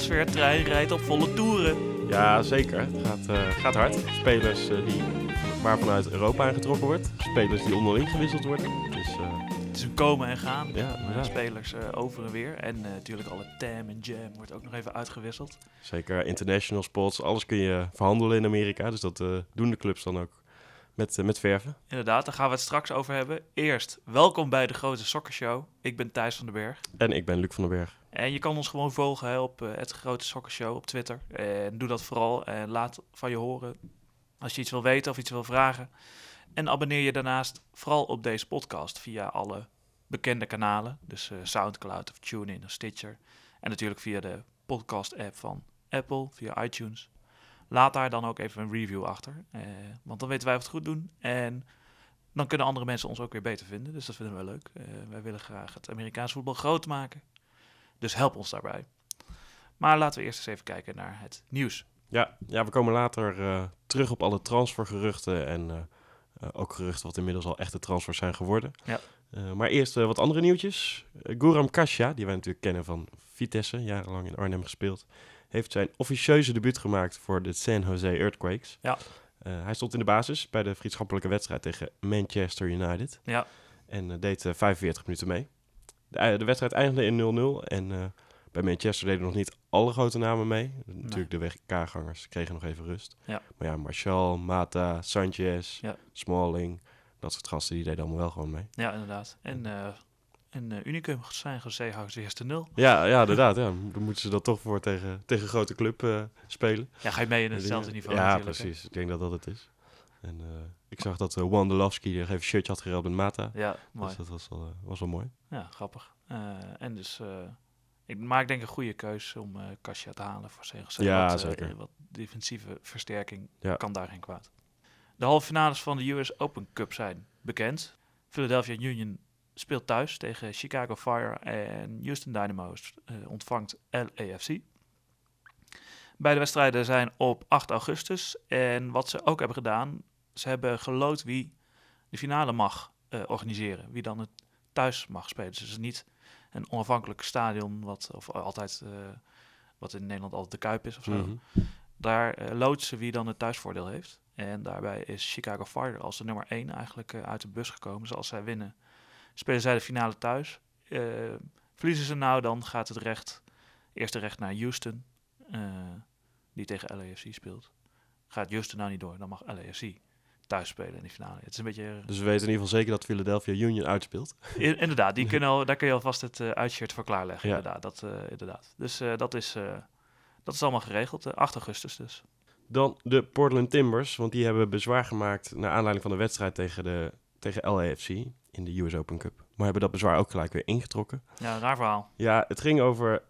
Transfertrein rijdt op volle toeren. Ja, zeker. Het gaat, eh, gaat hard. Spelers eh, die, waar vanuit Europa aangetrokken wordt. Spelers die onderling gewisseld worden. Dus eh, Het is een komen en gaan. ja, Eh, spelers eh, over en weer. En eh, natuurlijk alle Tam en Jam wordt ook nog even uitgewisseld. zeker international sports. Alles kun je verhandelen in Amerika. Dus dat eh, doen de clubs dan ook met, eh, met verven. Inderdaad, daar gaan we het straks over hebben. Eerst, welkom bij de grote sokkershow. Ik ben Thijs van den Berg. En ik ben Luc van den Berg. En je kan ons gewoon volgen hè, op eh, het grote sokkershow op Twitter. En doe dat vooral en laat van je horen als je iets wil weten of iets wil vragen. En abonneer je daarnaast vooral op deze podcast via alle bekende kanalen. Dus eh, Soundcloud of TuneIn of Stitcher. En natuurlijk via de podcast app van Apple, via iTunes. Laat daar dan ook even een review achter. eh, want dan weten wij of het goed doen. En dan kunnen andere mensen ons ook weer beter vinden. Dus dat vinden we leuk. Eh, wij willen graag het Amerikaans voetbal groot maken. Dus help ons daarbij. Maar laten we eerst eens even kijken naar het nieuws. Ja, ja we komen later eh, terug op alle transfergeruchten. En eh, eh, ook geruchten wat inmiddels al echte transfers zijn geworden. Ja. Maar eerst wat andere nieuwtjes. Guram Kasia, die wij natuurlijk kennen van Vitesse, jarenlang in Arnhem gespeeld, heeft zijn officieuze debuut gemaakt voor de San Jose Earthquakes. Ja. Hij stond in de basis bij de vriendschappelijke wedstrijd tegen Manchester United. Ja. En deed eh, 45 minuten mee. De, de wedstrijd eindigde in 0-0 en bij Manchester deden nog niet alle grote namen mee. Natuurlijk de WK-gangers kregen nog even rust. Ja. Maar ja, Martial, Mata, Sanchez, Ja. Smalling, dat soort gasten, die deden allemaal wel gewoon mee. Ja, inderdaad. En, eh en eh, Unicum zijn houdt de eerste nul. Ja, ja inderdaad. Ja. Dan moeten ze dat toch voor tegen, tegen een grote club eh, spelen. Ja, ga je mee in hetzelfde niveau Ja, hè? precies. Ik denk dat dat het is. En ik zag dat uh, Wanderlowski er even een shirtje had gereld met Mata. Ja, mooi. Dus dat was wel, uh, was wel mooi. Ja, grappig. Uh, en dus, uh, ik maak denk een goede keus om uh, Kasia te halen voor CGC. Ja, wat, zeker. wat defensieve versterking Ja. kan daar geen kwaad. De halve finales van de US Open Cup zijn bekend. Philadelphia Union speelt thuis tegen Chicago Fire en Houston Dynamo uh, ontvangt LAFC. Beide wedstrijden zijn op 8 augustus. En wat ze ook hebben gedaan, ze hebben geloot wie de finale mag uh, organiseren. Wie dan het thuis mag spelen. Dus het is niet een onafhankelijk stadion, wat, of altijd, uh, wat in Nederland altijd de Kuip is of zo. Mhm. Mm -hmm. Daar uh, loodsen wie dan het thuisvoordeel heeft. En daarbij is Chicago Fire als de nummer 1 eigenlijk uh, uit de bus gekomen. Dus als zij winnen, spelen zij de finale thuis. Verliezen ze nou, dan gaat het recht, eerste recht naar Houston, die tegen LAFC speelt. Gaat Houston nou niet door, dan mag LAFC thuis spelen in de finale. Het is een beetje... Dus we weten in ieder geval zeker dat Philadelphia Union uitspeelt. In, inderdaad, die kunnen al, daar kun je alvast het uh, uitshirt voor klaarleggen. Ja. Inderdaad, dat, uh, inderdaad. Dus uh, dat, is, dat is allemaal geregeld. 8 augustus dus. Dan de Portland Timbers, want die hebben bezwaar gemaakt... naar aanleiding van de wedstrijd tegen, de, tegen LAFC in de US Open Cup. Maar hebben dat bezwaar ook gelijk weer ingetrokken. Ja, raar verhaal. Ja, het ging over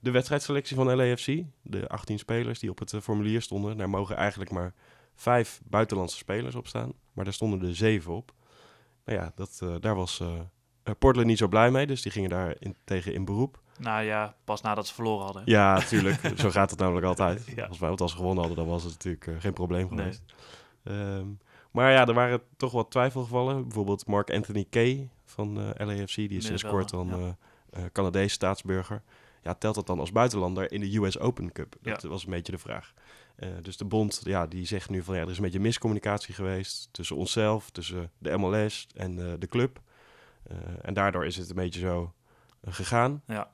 de wedstrijdselectie van LAFC. De 18 spelers die op het formulier stonden. Daar mogen eigenlijk maar vijf buitenlandse spelers op staan. Maar daar stonden er zeven op. Nou ja, dat, uh, daar was uh, Portland niet zo blij mee. Dus die gingen daar in, tegen in beroep. Nou ja, pas nadat ze verloren hadden. Ja, natuurlijk. zo gaat het namelijk altijd. ja. Volgens mij, want als ze gewonnen hadden, dan was het natuurlijk uh, geen probleem geweest. Nee. Um, maar ja, er waren toch wat twijfelgevallen. Bijvoorbeeld Mark Anthony Kay van LAFC. Die is sinds kort dan ja. Canadees staatsburger. Ja, telt dat dan als buitenlander in de US Open Cup? Dat ja. was een beetje de vraag. Uh, dus de bond ja, die zegt nu van ja, er is een beetje miscommunicatie geweest tussen onszelf, tussen de MLS en uh, de club. Uh, en daardoor is het een beetje zo gegaan. Ja.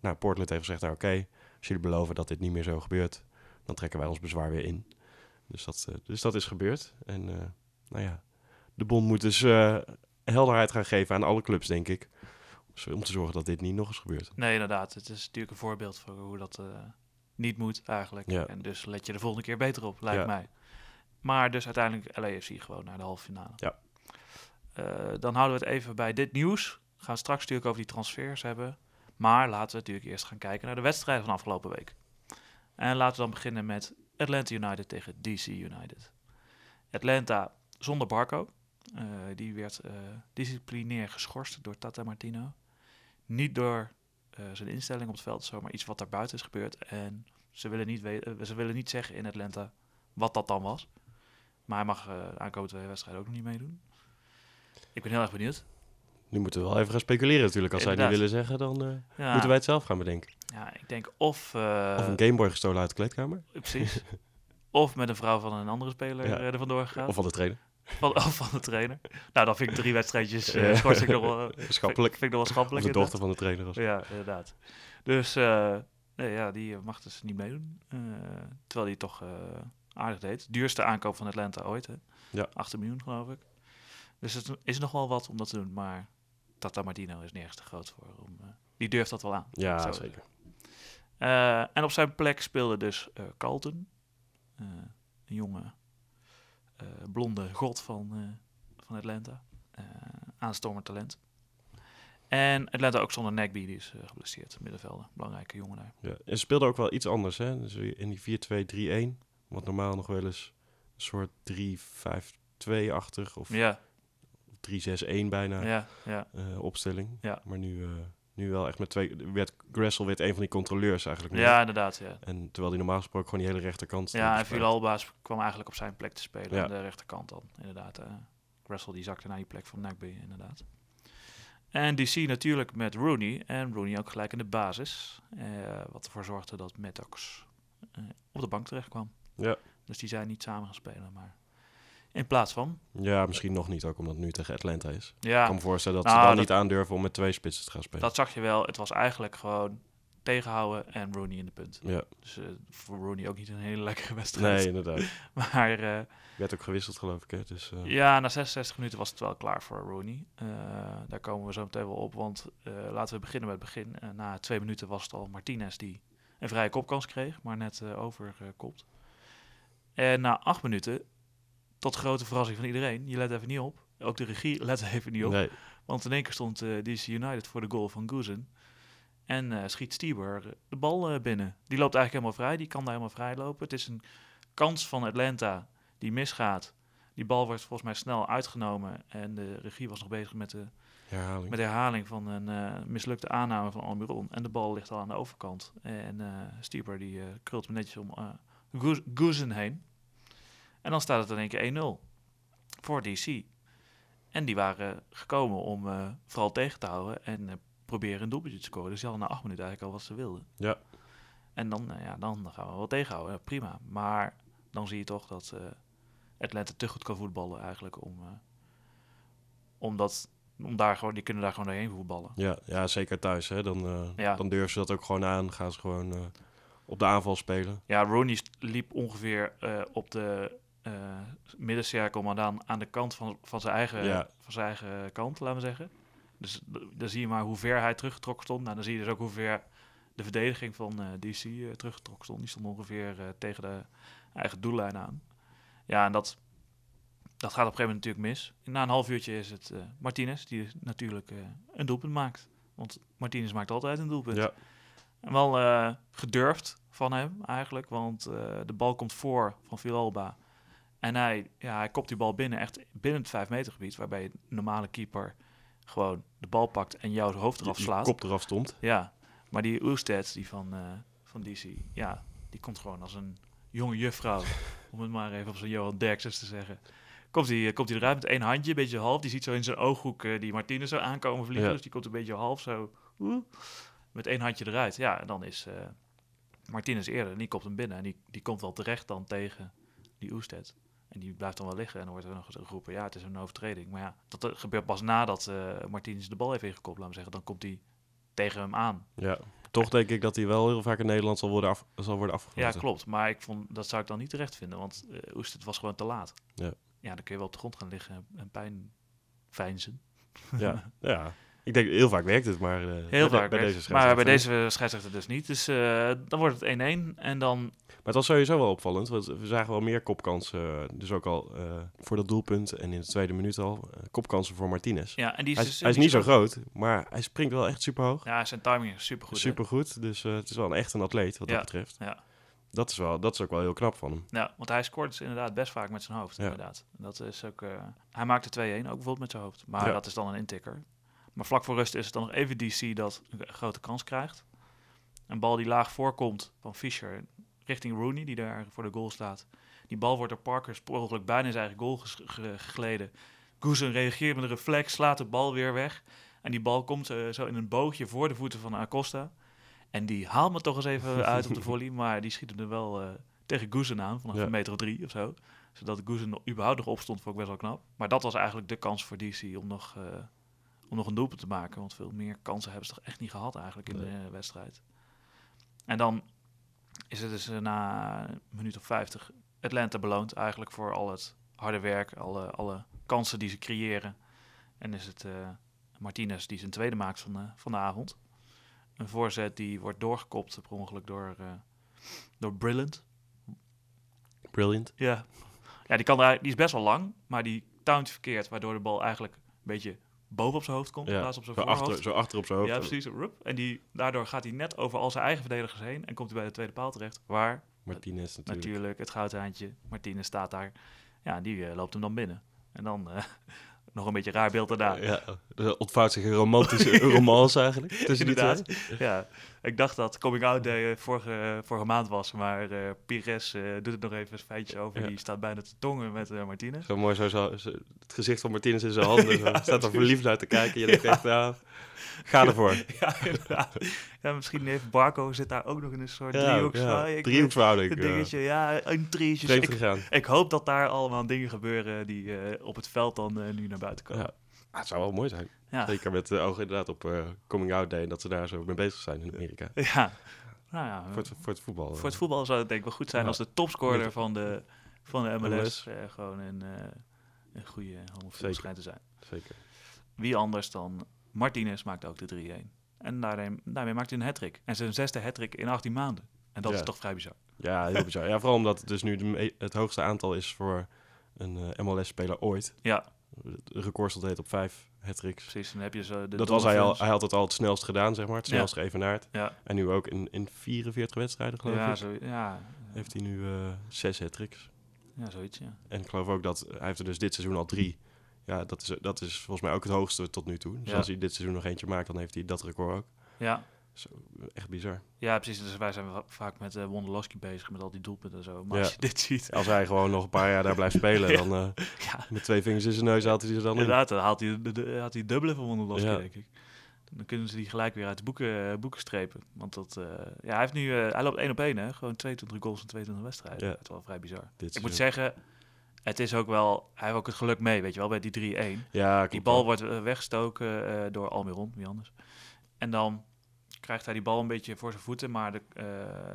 nou, Portland heeft gezegd, nou oké, okay, als jullie beloven dat dit niet meer zo gebeurt, dan trekken wij ons bezwaar weer in. Dus dat, dus dat is gebeurd. En nou ja, de bond moet dus helderheid gaan geven aan alle clubs, denk ik. Om te zorgen dat dit niet nog eens gebeurt. Nee, inderdaad. Het is natuurlijk een voorbeeld voor hoe dat niet moet eigenlijk. Ja. En dus let je de volgende keer beter op, lijkt Ja. mij. Maar dus uiteindelijk LAFC gewoon naar de halve finale. Ja. Uh, dan houden we het even bij dit nieuws. We gaan straks natuurlijk over die transfers hebben. Maar laten we natuurlijk eerst gaan kijken naar de wedstrijden van afgelopen week. En laten we dan beginnen met Atlanta United tegen DC United. Atlanta zonder Barco. Uh, die werd uh, disciplinair geschorst door Tata Martino. Niet door zijn instelling op het veld, zomaar iets wat daar buiten is gebeurd. En ze willen niet, weten, ze willen niet zeggen in Atlanta wat dat dan was. Maar hij mag uh, aankomende twee wedstrijden ook nog niet meedoen. Ik ben heel erg benieuwd. Nu moeten we wel even gaan speculeren natuurlijk. Als zij niet willen zeggen, dan uh, ja. moeten wij het zelf gaan bedenken. Ja, ik denk of... Uh, of een Gameboy gestolen uit de kleedkamer. Precies. of met een vrouw van een andere speler ja. er vandoor gegaan. Of van de trainer. Van, van de trainer. Nou, dan vind ik drie wedstrijdjes uh, ik nog wel... schappelijk. Vind ik nog wel schappelijk. De dochter van de trainer. Was. Ja, inderdaad. Dus nee, ja, die mag dus niet meedoen. terwijl hij toch aardig deed. Duurste aankoop van Atlanta ooit, hè? Ja. 8 miljoen, geloof ik. Dus het is nog wel wat om dat te doen, maar Tata Martino is nergens te groot voor. Om, die durft dat wel aan. Ja, zeker. En op zijn plek speelde dus Carlton. een jonge, blonde god van, van Atlanta. aanstormend talent. En Atlanta ook zonder Nagby, die is geblesseerd. Middenvelder, belangrijke jongen daar. Ja, en speelde ook wel iets anders, hè? Dus in die 4-2-3-1, wat normaal nog wel eens een soort 3-5-2-achtig of ja. 3-6-1 bijna ja, ja. Uh, opstelling. Ja. Maar nu, uh, nu wel echt met twee... Werd, Gressel werd een van die controleurs eigenlijk. Ja, inderdaad. Ja. En terwijl hij normaal gesproken gewoon die hele rechterkant... Ja, en Vilalba's kwam eigenlijk op zijn plek te spelen. Ja. Aan de rechterkant dan, inderdaad. Uh, Gressel die zakte naar die plek van Nagby, inderdaad. En DC natuurlijk met Rooney. En Rooney ook gelijk in de basis. wat ervoor zorgde dat Maddox op de bank terecht kwam. Ja. Dus die zijn niet samen gaan spelen, maar in plaats van. Ja, misschien nog niet ook omdat het nu tegen Atlanta is. Ja. Ik kan me voorstellen dat ze nou, dan niet aandurven om met twee spitsen te gaan spelen. Dat zag je wel. Het was eigenlijk gewoon tegenhouden en Rooney in de punt. Ja. Dus uh, voor Rooney ook niet een hele lekkere wedstrijd. Nee, inderdaad. maar... Uh, werd ook gewisseld, geloof ik. Hè? Dus, uh... Ja, na 66 minuten was het wel klaar voor Rooney. daar komen we zo meteen wel op, want laten we beginnen met het begin. na twee minuten was het al Martinez die een vrije kopkans kreeg, maar net overkopt. En na acht minuten, tot grote verrassing van iedereen, je let even niet op. Ook de regie let even niet op. Nee. Want in één keer stond uh, DC United voor de goal van Goosen. En uh, schiet Stieber de bal uh, binnen. Die loopt eigenlijk helemaal vrij. Die kan daar helemaal vrij lopen. Het is een kans van Atlanta die misgaat. Die bal wordt volgens mij snel uitgenomen. En de regie was nog bezig met de herhaling, met de herhaling van een mislukte aanname van Almiron. En de bal ligt al aan de overkant. En Stieber die krult me netjes om Goosen heen. En dan staat het in één keer 1-0 voor DC. En die waren gekomen om uh, vooral tegen te houden en uh, proberen een doelpuntje te scoren. Dus ze hadden na acht minuten eigenlijk al wat ze wilden. Ja. En dan, uh, ja, dan gaan we wel tegenhouden. Ja, prima. Maar dan zie je toch dat Atlanta te goed kan voetballen eigenlijk om, om, dat, om daar gewoon, die kunnen daar gewoon doorheen voetballen. Ja, ja zeker thuis. Hè? Dan, ja. dan durven ze dat ook gewoon aan. Gaan ze gewoon op de aanval spelen. Ja, Rooney liep ongeveer op de middencirkel, maar dan aan de kant van, van, zijn, eigen, ja. van zijn eigen kant, laten we zeggen. Dus dan zie je maar hoe ver hij teruggetrokken stond. Nou, dan zie je dus ook hoe ver de verdediging van uh, DC uh, teruggetrokken stond. Die stond ongeveer tegen de eigen doellijn aan. Ja, en dat, dat gaat op een gegeven moment natuurlijk mis. Na een half uurtje is het Martinez die natuurlijk een doelpunt maakt. Want Martinez maakt altijd een doelpunt. Ja. En wel gedurfd van hem eigenlijk, want de bal komt voor van Villalba. En hij, ja, hij kopt die bal binnen, echt binnen het 5 meter gebied, waarbij een normale keeper gewoon de bal pakt en jouw hoofd eraf slaat. kop eraf stond. Ja, maar die Oested, die van, uh, van DC, ja, die komt gewoon als een jonge juffrouw, om het maar even op zijn Johan Derksen te zeggen. Komt hij, eh, komt hij eruit met één handje, een beetje half. Die ziet zo in zijn ooghoek uh, die Martinez zo aankomen vliegen. Ja. Dus die komt een beetje half zo, uh, met één handje eruit. Ja, en dan is uh, Martinez eerder, en die komt hem binnen. En die, die komt wel terecht dan tegen die Oested. En die blijft dan wel liggen en dan wordt er nog geroepen, ja, het is een overtreding. Maar ja, dat gebeurt pas nadat uh, Martinez de bal heeft ingekopt, laten we zeggen. Dan komt hij tegen hem aan. Ja, toch denk ik dat hij wel heel vaak in Nederland zal worden, af, zal worden afgevloten. Ja, klopt. Maar ik vond, dat zou ik dan niet terecht vinden, want uh, Oest, het was gewoon te laat. Ja. Ja, dan kun je wel op de grond gaan liggen en pijn fijnsen. Ja, ja. Ik denk, heel vaak werkt het, maar uh, heel bij, vaak bij deze Maar bij deze scheidsrechter dus niet. Dus uh, dan wordt het 1-1 en dan... Maar het was sowieso wel opvallend, want we zagen wel meer kopkansen. Uh, dus ook al voor dat doelpunt en in de tweede minuut al. kopkansen voor Martinez. Ja, en die is, hij, dus, hij is niet zo groot, maar hij springt wel echt super hoog. Ja, zijn timing is super goed. Super goed, dus het is wel een echt een atleet wat ja, dat betreft. Ja. Dat is, wel, dat is ook wel heel knap van hem. Ja, want hij scoort dus inderdaad best vaak met zijn hoofd. Ja. Inderdaad. Dat is ook, eh, hij maakte 2-1, ook bijvoorbeeld met zijn hoofd. Maar Ja. dat is dan een intikker. Maar vlak voor rust is het dan nog even DC dat een grote kans krijgt. Een bal die laag voorkomt van Fischer richting Rooney, die daar voor de goal staat. Die bal wordt door Parker ongeluk bijna in zijn eigen goal gegleden. Goosen reageert met een reflex, slaat de bal weer weg. En die bal komt eh, zo in een boogje voor de voeten van Acosta. En die haalt me toch eens even uit op de volley. Maar die schiet hem er wel eh, tegen Goosen aan, vanaf Ja. een meter of drie of zo. Zodat nog überhaupt nog opstond, vond ik best wel knap. Maar dat was eigenlijk de kans voor DC om nog, eh, om nog een doelpunt te maken. Want veel meer kansen hebben ze toch echt niet gehad eigenlijk in Nee. de wedstrijd. En dan is het dus eh, na een minuut of 50 Atlanta beloond eigenlijk voor al het harde werk, alle, alle kansen die ze creëren. En is het eh, Martinez die zijn tweede maakt van de, van de avond. Een voorzet die wordt doorgekopt per ongeluk door, eh, door Brilliant. Brilliant. Ja. Ja, die, kan er, die is best wel lang, maar die timed verkeerd, waardoor de bal eigenlijk een beetje boven op zijn hoofd komt, in Ja, plaats op zijn zo voorhoofd. achter, zo achter op zijn hoofd. Ja, precies. Rup. En die, daardoor gaat hij net over al zijn eigen verdedigers heen en komt hij bij de tweede paal terecht. Waar Martinez natuurlijk. natuurlijk het goudhaantje, Martinez staat daar. Ja, die eh, loopt hem dan binnen. En dan eh, nog een beetje raar beeld daarna. Ja, er ontvouwt zich een romantische romance eigenlijk tussen die Inderdaad. twee. Ja, ik dacht dat Coming Out Day eh, vorige, vorige maand was, maar eh Pires eh, doet het nog even een feitje over. Ja. Die staat bijna te tongen met eh, Martinez. Zo mooi, zo, zo, het gezicht van Martinez in zijn handen. Ja, staat er verliefd naar te kijken. Je denkt echt, ja, ga ervoor. Ja, inderdaad. Ja, misschien heeft Barco zit daar ook nog in een soort Ja, driehoeksverhouding. ja, driehoeksverhouding. Een dingetje, ja. Vreemd Ik, ik hoop dat daar allemaal dingen gebeuren die eh, op het veld dan eh, nu naar buiten komen. Ja. Ah, het zou wel mooi zijn. Ja. Zeker met de ogen inderdaad op eh, Coming Out Day. En dat ze daar zo mee bezig zijn in Amerika. Ja. Nou ja, Voor het, voor het voetbal. voor het voetbal zou het denk ik wel goed zijn als de topscorer van de, van de MLS, MLS. eh, gewoon een, eh, een goede homofiel schijnt te zijn. Zeker. Wie anders dan Martinez maakt ook de 3-1. En daarmee, daarmee maakt hij een hat En zijn zesde hat in 18 maanden. En dat Ja. is toch vrij bizar. Ja, heel bizar. Ja, vooral omdat het dus nu de het hoogste aantal is voor een eh, MLS-speler ooit. Ja, Het record stond heet op vijf hat-tricks. precies. Dan heb je zo de Dat was hij al. Hij had het al het snelst gedaan, zeg maar. Het Ja. snelst geëvenaard. Ja, En nu ook in, in 44 wedstrijden, geloof ja, ik. zo, ja, Heeft hij nu eh zes hat-tricks. ja, zoiets, ja. En ik geloof ook dat hij heeft er dus dit seizoen al drie. Ja, dat is, dat is volgens mij ook het hoogste tot nu toe. Dus Ja. als hij dit seizoen nog eentje maakt, dan heeft hij dat record ook. Ja, Zo, echt bizar. ja precies. Dus wij zijn va- vaak met eh Wondolowski bezig, met al die doelpunten en zo. Maar Ja. als je dit ziet, Als hij gewoon nog een paar jaar daar blijft spelen, Ja. dan eh, ja, met twee vingers in zijn neus haalt hij er dan in. inderdaad, dan haalt hij, de, de, haalt hij dubbele van Wondolowski, Ja. denk ik. Dan kunnen ze die gelijk weer uit de boeken, eh, boeken strepen. Want dat, ja, hij, heeft nu, hij loopt één op één, hè. Gewoon 22 goals in 22 wedstrijden. Ja. Dat is wel vrij bizar. Dit Ik moet zeggen, het is ook wel... Hij heeft ook het geluk mee, weet je wel, bij die 3-1. Ja, Die bal wel. wordt eh, weggestoken eh, door Almiron, wie anders. En dan krijgt hij die bal een beetje voor zijn voeten, maar de, eh,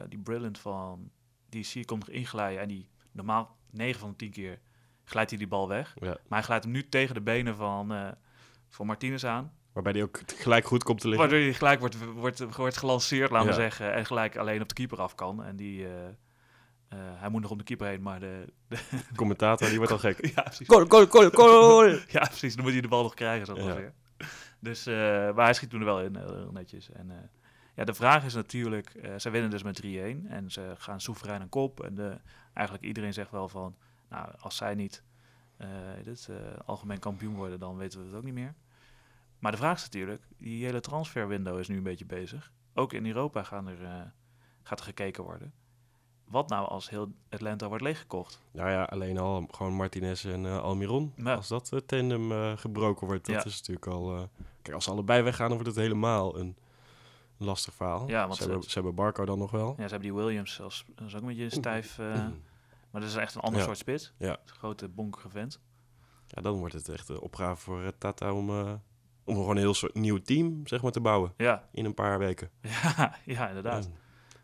die Brilliant van DC komt nog inglijden en die normaal 9 van de 10 keer glijdt hij die bal weg. Ja. Maar hij glijdt hem nu tegen de benen van, eh, van Martinez aan. Waarbij hij ook gelijk goed komt te liggen. Waardoor hij gelijk wordt, wordt, wordt gelanceerd, laten we Ja. zeggen. En gelijk alleen op de keeper af kan. En die, eh, hij moet nog om de keeper heen, maar de... de De commentator, die wordt al gek. ja, precies. Goal, goal, goal, goal. Ja, precies. Dan moet hij de bal nog krijgen, zo Ja. ongeveer. Dus, eh, maar hij schiet toen er wel in, eh, heel netjes. En eh, ja, de vraag is natuurlijk, eh zij winnen dus met 3-1 en ze gaan soeverein aan kop. En de, eigenlijk iedereen zegt wel van, nou, als zij niet eh, dit, eh, algemeen kampioen worden, dan weten we het ook niet meer. Maar de vraag is natuurlijk, die hele transferwindow is nu een beetje bezig. Ook in Europa gaan er, eh, gaat er gekeken worden. Wat nou als heel Atlanta wordt leeggekocht? Nou ja, alleen al gewoon Martinez en eh, Almiron. Ja. Als dat eh, tandem eh, gebroken wordt, dat Ja. is natuurlijk al... kijk, als ze allebei weggaan, dan wordt het helemaal een, een lastig verhaal. Ja, want ze, hebben, ze hebben Barco dan nog wel. Ja, ze hebben die Williams als, dat is ook een beetje een stijf... Maar dat is echt een ander Ja. soort spits. Ja. Een grote bonkige vent. Ja, dan wordt het echt een opgave voor Tata om, om gewoon een heel soort nieuw team zeg maar, te bouwen. Ja, In een paar weken. ja, ja inderdaad. Ja.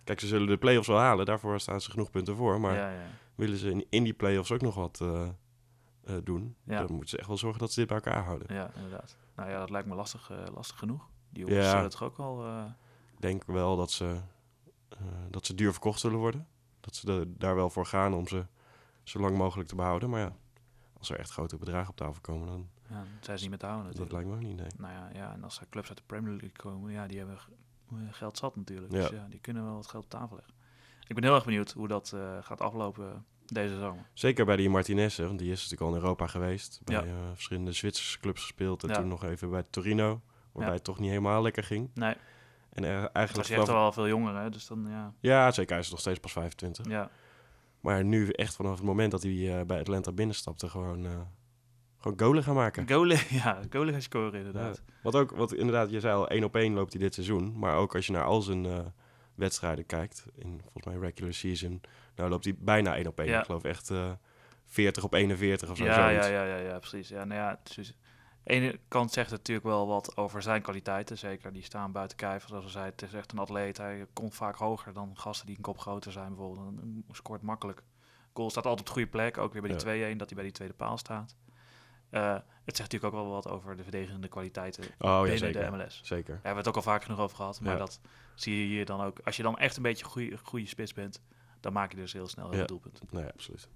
Kijk, ze zullen de play-offs wel halen. Daarvoor staan ze genoeg punten voor. Maar ja, ja. willen ze in, in die play-offs ook nog wat eh, eh, doen... Dan moeten ze echt wel zorgen dat ze dit bij elkaar houden. ja, inderdaad. Nou ja, dat lijkt me lastig, eh, lastig genoeg. Die jongens zullen toch ook al... Ik denk wel dat ze, dat ze duur verkocht zullen worden. Dat ze daar wel voor gaan om ze zo lang mogelijk te behouden. Maar ja, als er echt grote bedragen op tafel komen, dan ja, dan zijn ze niet meer te houden dat natuurlijk. lijkt me ook niet, nee. Nou ja, ja, en als er clubs uit de Premier League komen, ja, die hebben geld zat natuurlijk. Ja. Dus ja, die kunnen wel wat geld op tafel leggen. ik ben heel erg benieuwd hoe dat gaat aflopen deze zomer. Zeker bij die Martinez, want die is natuurlijk al in Europa geweest. Bij verschillende Zwitserse clubs gespeeld. En toen nog even bij Torino, waarbij het toch niet helemaal lekker ging. Nee. En er, eigenlijk was je echt wel veel jonger, hè? Dus dan, ja. ja, zeker. Hij is nog steeds pas 25. Ja. Maar nu echt vanaf het moment dat hij bij Atlanta binnenstapte, gewoon gewoon golen gaan maken. Golen, ja, golen gaan scoren inderdaad. Wat ook, wat inderdaad, je zei al, één op één loopt hij dit seizoen. Maar ook als je naar al zijn uh, wedstrijden kijkt, in volgens mij regular season, nou loopt hij bijna één op één. Ik geloof echt uh, eh, 40 op 41 of zo. Ja, ja, ja, ja, ja, precies. Ja, nou ja, dus, aan de ene kant zegt het natuurlijk wel wat over zijn kwaliteiten. Zeker, die staan buiten kijf. Zoals we zeiden, het is echt een atleet. Hij komt vaak hoger dan gasten die een kop groter zijn bijvoorbeeld. Dan scoort makkelijk. Goal staat altijd op de goede plek. Ook weer bij die 2-1, dat hij bij die tweede paal staat. Uh, het zegt natuurlijk ook wel wat over de verdedigende kwaliteiten oh, binnen ja, zeker. de MLS. Zeker. Daar hebben we het ook al vaak genoeg over gehad. Maar dat zie je hier dan ook. Als je dan echt een beetje goede, goede spits bent, dan maak je dus heel snel een ja. doelpunt. Nee, absoluut.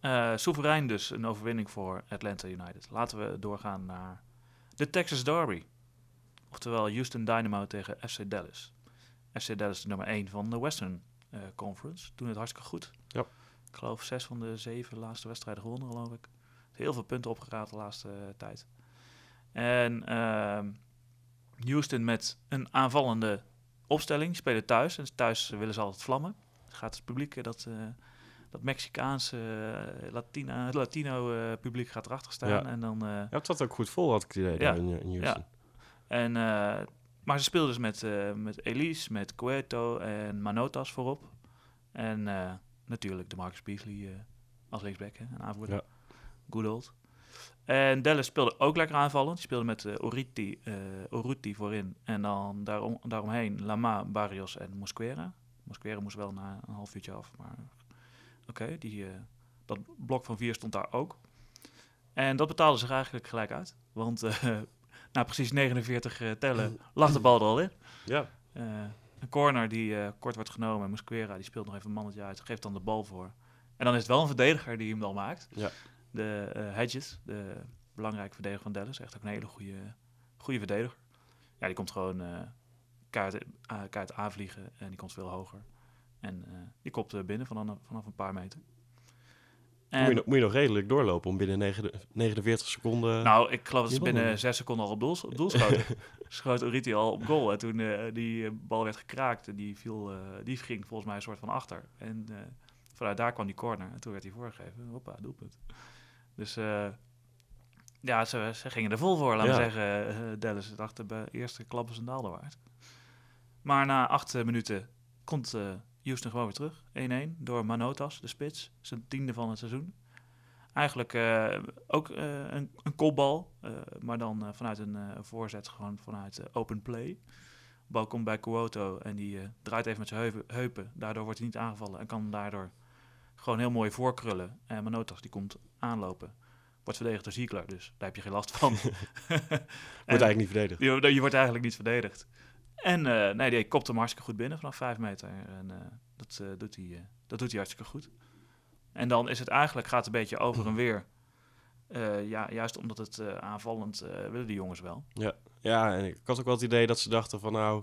Uh, soeverein dus een overwinning voor Atlanta United. Laten we doorgaan naar de Texas Derby. Oftewel Houston Dynamo tegen FC Dallas. FC Dallas de nummer 1 van de Western uh, Conference. Doen het hartstikke goed. Ja. Ik geloof zes van de zeven laatste wedstrijden gewonnen, geloof ik. Heel veel punten opgeraapt de laatste uh, tijd. En uh, Houston met een aanvallende opstelling. Spelen thuis. En thuis willen ze altijd vlammen. Gaat het publiek, dat, uh, dat Mexicaanse, Latina, Latino publiek gaat erachter staan. Ja. En dan, ja, het zat ook goed vol, had ik het idee, ja. in, in Houston. Ja. En, maar ze speelden dus met, met Elise, met Cueto en Manotas voorop. En natuurlijk de Marcus Beasley als linksback, hè, een aanvoerder. Ja. Good old. En Dallas speelde ook lekker aanvallend. Die speelde met uh, Oriti, uh, Oruti voorin. En dan daarom, daaromheen Lama, Barrios en Mosquera. Mosquera moest wel na een half uurtje af. Maar oké, die uh, dat blok van vier stond daar ook. En dat betaalde zich eigenlijk gelijk uit. Want na precies 49 tellen lag de bal er al in. Ja. een corner die kort wordt genomen. Mosquera die speelt nog even een mannetje uit. Geeft dan de bal voor. En dan is het wel een verdediger die hem dan maakt. Ja de uh, Hedges, de belangrijke verdediger van Dallas. Echt ook een hele goede, goede verdediger. Ja, die komt gewoon uh, kaart, uh, kaart aanvliegen en die komt veel hoger. En die kopt binnen vanaf, vanaf een paar meter. En, moet, je nog, moet, je nog, redelijk doorlopen om binnen 49 seconden... Nou, ik geloof dat ze binnen 6 seconden al op doel, op doel schoten. schoot Oriti al op goal. En toen die bal werd gekraakt, en die, viel, die ging volgens mij een soort van achter. En vanuit daar kwam die corner. En toen werd hij voorgegeven. Hoppa, doelpunt. Dus uh, ja, ze, ze, gingen er vol voor, laten we zeggen. Uh, Dallas dacht de eerste klap is een daalder waard. Maar na acht minuten komt Houston gewoon weer terug. 1-1 door Manotas, de spits. Zijn tiende van het seizoen. Eigenlijk ook een, een kopbal, maar dan vanuit een voorzet, gewoon vanuit open play. bal komt bij Kuoto en die draait even met zijn heupen, heupen. Daardoor wordt hij niet aangevallen en kan daardoor gewoon heel mooi voorkrullen. En Manotas die komt aanlopen. Wordt verdedigd door Ziegler, dus daar heb je geen last van. wordt eigenlijk niet verdedigd. Je, je, wordt eigenlijk niet verdedigd. En uh, nee, die kopt hem hartstikke goed binnen vanaf vijf meter. En uh, dat, uh, doet hij, dat doet hij hartstikke goed. En dan is het eigenlijk, gaat het een beetje over en weer. ja, juist omdat het aanvallend willen die jongens wel. Ja. ja, en ik had ook wel het idee dat ze dachten van nou,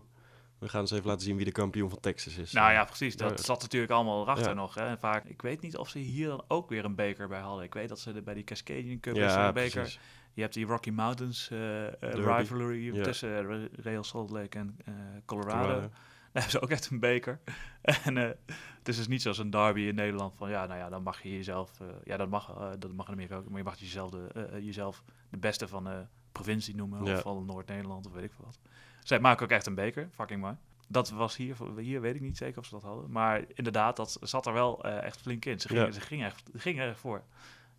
we gaan eens even laten zien wie de kampioen van Texas is. Nou ja, precies. Dat zat natuurlijk allemaal erachter nog. Hè. En vaak, ik weet niet of ze hier dan ook weer een beker bij hadden. Ik weet dat ze bij die Cascadian Cup ja, een beker. Precies. Je hebt die Rocky Mountains uh, rivalry tussen Real Salt Lake en uh, Colorado. Colorado. Daar hebben ze ook echt een beker. en uh, het is dus niet zoals een derby in Nederland van ja, nou ja, dan mag je jezelf, ja, dat mag, dat mag in Amerika ook, maar je mag jezelf de, jezelf de beste van de provincie noemen of van Noord-Nederland of weet ik veel wat. Zij maken ook echt een beker, fucking mooi. Dat was hier, hier weet ik niet zeker of ze dat hadden. Maar inderdaad, dat zat er wel uh, echt flink in. Ze gingen, ja. ze gingen, echt, gingen er voor.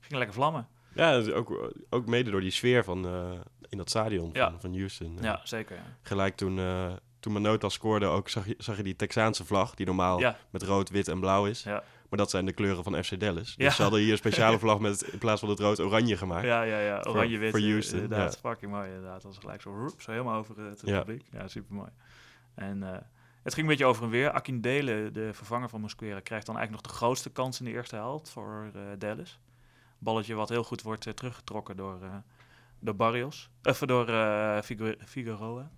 Gingen lekker vlammen. Ja, ook, ook mede door die sfeer van uh, in dat stadion ja. van, van Houston. Ja, zeker. Ja. Gelijk toen, uh, toen Manota scoorde, ook zag je, zag je die Texaanse vlag, die normaal met rood, wit en blauw is. Ja. Maar dat zijn de kleuren van FC Dallas. Dus ze hadden hier een speciale vlag met in plaats van het rood-oranje gemaakt. Ja, ja, ja. Oranje-wit. Voor, Houston. Inderdaad, fucking mooi inderdaad. Dat was gelijk zo, zo helemaal over het publiek. Ja, super mooi. En uh, het ging een beetje over en weer. Akindele, de vervanger van Mosquera, krijgt dan eigenlijk nog de grootste kans in de eerste helft voor uh, Dallas. Balletje wat heel goed wordt uh, teruggetrokken door, door Barrios. Of door Figueroa.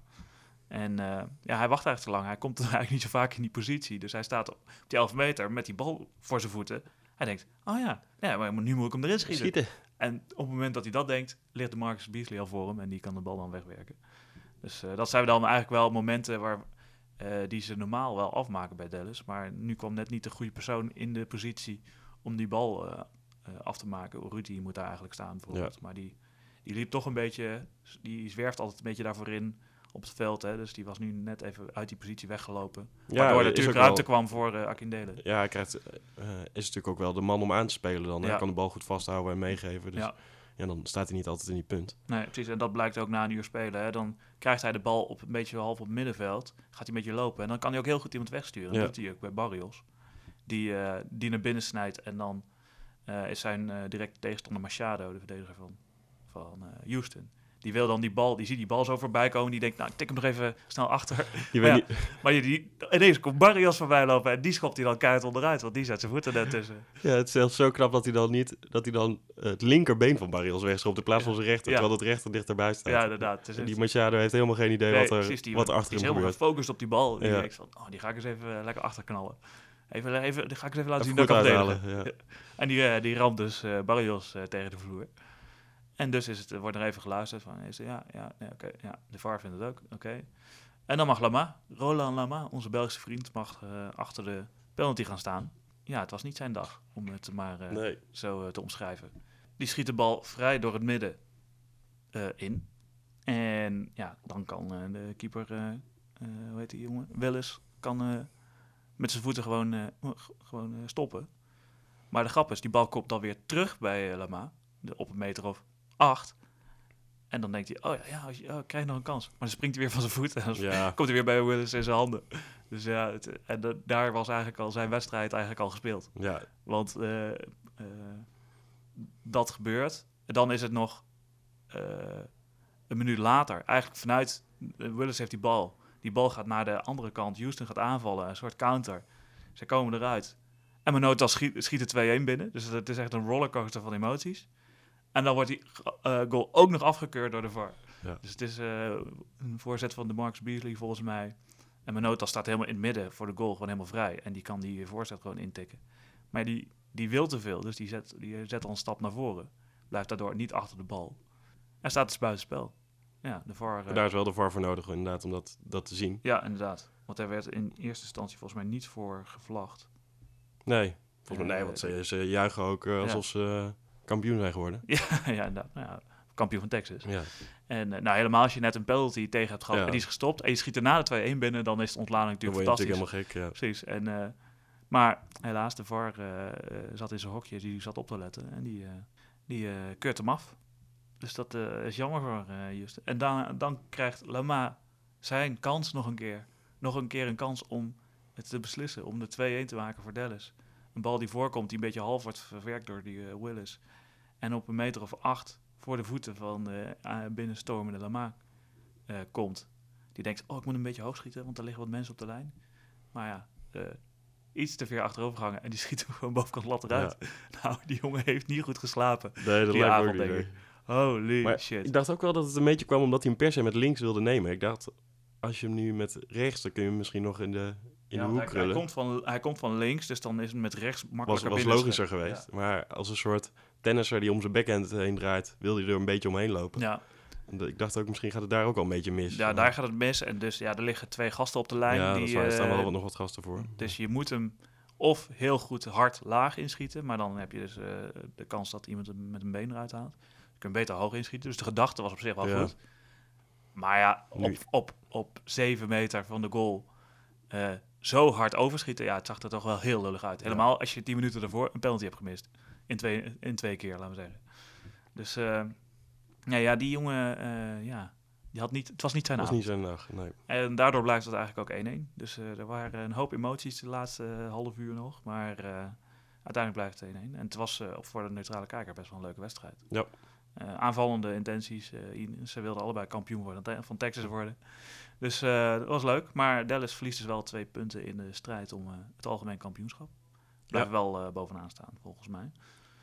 En ja, hij wacht eigenlijk te lang. Hij komt eigenlijk niet zo vaak in die positie. Dus hij staat op die 11 meter met die bal voor zijn voeten. Hij denkt, oh ja, ja maar nu moet ik hem erin schieten. Schieten. En op het moment dat hij dat denkt, ligt de Marcus Beasley al voor hem en die kan de bal dan wegwerken. Dus dat zijn dan eigenlijk wel momenten waar, die ze normaal wel afmaken bij Dallas. Maar nu kwam net niet de goede persoon in de positie om die bal af te maken. Rudy moet daar eigenlijk staan bijvoorbeeld. Maar die, die liep toch een beetje, die zwerft altijd een beetje daarvoor in op het veld. Hè? Dus die was nu net even uit die positie weggelopen. Ja, waardoor er natuurlijk ruimte wel... kwam voor uh, Akindele. Ja, hij krijgt, uh, is natuurlijk ook wel de man om aan te spelen dan. Hij kan de bal goed vasthouden en meegeven. Dus ja. ja. dan staat hij niet altijd in die punt. Nee, precies. En dat blijkt ook na een uur spelen. Hè? Dan krijgt hij de bal op een beetje half op het middenveld. Gaat hij een beetje lopen. En dan kan hij ook heel goed iemand wegsturen. Dat doet hij ook bij Barrios. Die, uh, die naar binnen snijdt. En dan is zijn directe tegenstander Machado, de verdediger van, van Houston die wil dan die bal, die ziet die bal zo voorbij komen. Die denkt, nou, tik hem nog even snel achter. Je maar, ja, niet... maar je, die, ineens komt Barrios voorbij lopen en die schopt hij dan keihard onderuit, want die zet zijn voeten net tussen. Ja, het is zelfs zo knap dat hij dan niet, dat hij dan het linkerbeen van Barrios wegschopt in plaats van zijn rechter, terwijl het rechter dichterbij staat. Ja, inderdaad. En die Machado heeft helemaal geen idee wat er, die, wat er achter hem gebeurt. is helemaal gefocust op die bal. Die denkt van, oh, die ga ik eens even lekker achterknallen. Even, even, die ga ik eens even laten zien dat ik kan Ja. En die, uh, die ramt dus uh, Barrios uh, tegen de vloer. En dus is het, wordt er even geluisterd van, is ja, ja, ja oké, ja, de VAR vindt het ook, oké. En dan mag Lama, Roland Lama, onze Belgische vriend, mag uh, achter de penalty gaan staan. Ja, het was niet zijn dag, om het maar uh, nee. zo uh, te omschrijven. Die schiet de bal vrij door het midden in. En ja, dan kan de keeper, hoe heet die jongen, Willis, kan met zijn voeten gewoon, gewoon stoppen. Maar de grap is, die bal komt dan weer terug bij Lama, op een meter of acht. En dan denkt hij, oh ja, ja, je, oh, krijg nog een kans. Maar dan springt hij weer van zijn voet en dan ja. komt hij weer bij Willis in zijn handen. Dus ja, het, en daar was eigenlijk al zijn wedstrijd eigenlijk al gespeeld. Ja. Want uh, uh, dat gebeurt. En dan is het nog uh, een minuut later. Eigenlijk vanuit, Willis heeft die bal. Die bal gaat naar de andere kant. Houston gaat aanvallen, een soort counter. Ze komen eruit. En Manota schiet, schiet er 2-1 binnen. Dus het is echt een rollercoaster van emoties. En dan wordt die uh, goal ook nog afgekeurd door de VAR. Ja. Dus het is uh, een voorzet van de Marks Beasley volgens mij. En Menota staat helemaal in het midden voor de goal, gewoon helemaal vrij. En die kan die voorzet gewoon intikken. Maar die, die wil te veel, dus die zet, die zet al een stap naar voren. Blijft daardoor niet achter de bal. En staat dus buitenspel. Ja, de VAR, uh, daar is wel de VAR voor nodig, inderdaad, om dat, dat te zien. Ja, inderdaad. Want er werd in eerste instantie volgens mij niet voor gevlacht. Nee, volgens mij nee, want ze, ze juichen ook alsof ze kampioen zijn geworden. Ja, ja, nou, nou, kampioen van Texas. Ja. En uh, nou, helemaal als je net een penalty tegen hebt gehad en die is gestopt en je schiet erna de 2-1 binnen, dan is de ontlading natuurlijk fantastisch. natuurlijk helemaal gek, ja. Precies. En, uh, maar helaas, de VAR uh, zat in zijn hokje, die zat op te letten en die, die keurt hem af. Dus dat is jammer voor Just. En dan, dan krijgt Lama zijn kans nog een keer. Nog een keer een kans om het te beslissen, om de 2-1 te maken voor Dallas. Een bal die voorkomt, die een beetje half wordt verwerkt door die Willis. En op een meter of acht voor de voeten van de uh, binnenstormende Lama uh, komt. Die denkt, oh, ik moet een beetje hoog schieten, want er liggen wat mensen op de lijn. Maar ja, iets te ver achterover gehangen en die schiet hem gewoon bovenkant lat eruit. Nou, die jongen heeft niet goed geslapen. Nee, dat lijkt me denk ik. Holy maar shit. Ik dacht ook wel dat het een beetje kwam omdat hij hem per se met links wilde nemen. Ik dacht, als je hem nu met rechts, dan kun je hem misschien nog in de, in ja, de hoek hij, komt, van, hij komt van links, dus dan is het met rechts makkelijker Was, was logischer geweest. Maar als een soort tennisser die om zijn backhand heen draait, wil hij er een beetje omheen lopen. Ja. ik dacht ook, misschien gaat het daar ook al een beetje mis. Ja, daar gaat het mis. En dus ja, er liggen twee gasten op de lijn. Ja, die, er staan wel uh, nog wat gasten voor. Dus je moet hem of heel goed hard laag inschieten, maar dan heb je dus uh, de kans dat iemand hem met een been eruit haalt. Je kunt beter hoog inschieten. Dus de gedachte was op zich wel ja. goed. Maar ja, op, op, op zeven meter van de goal uh, zo hard overschieten, ja, het zag er toch wel heel lullig uit. Helemaal ja. als je tien minuten ervoor een penalty hebt gemist. In twee, in twee keer, laten we zeggen. Dus uh, ja, ja, die jongen, uh, ja, die had niet, het was niet zijn dag. Het was niet zijn dag, nee. En daardoor blijft het eigenlijk ook 1-1. Dus uh, er waren een hoop emoties de laatste half uur nog. Maar uiteindelijk blijft het 1-1. En het was voor de neutrale kijker best wel een leuke wedstrijd. Ja. aanvallende intenties. ze wilden allebei kampioen worden, van Texas worden. Dus dat was leuk. Maar Dallas verliest dus wel twee punten in de strijd om het algemeen kampioenschap. Blijft ja. wel bovenaan staan, volgens mij.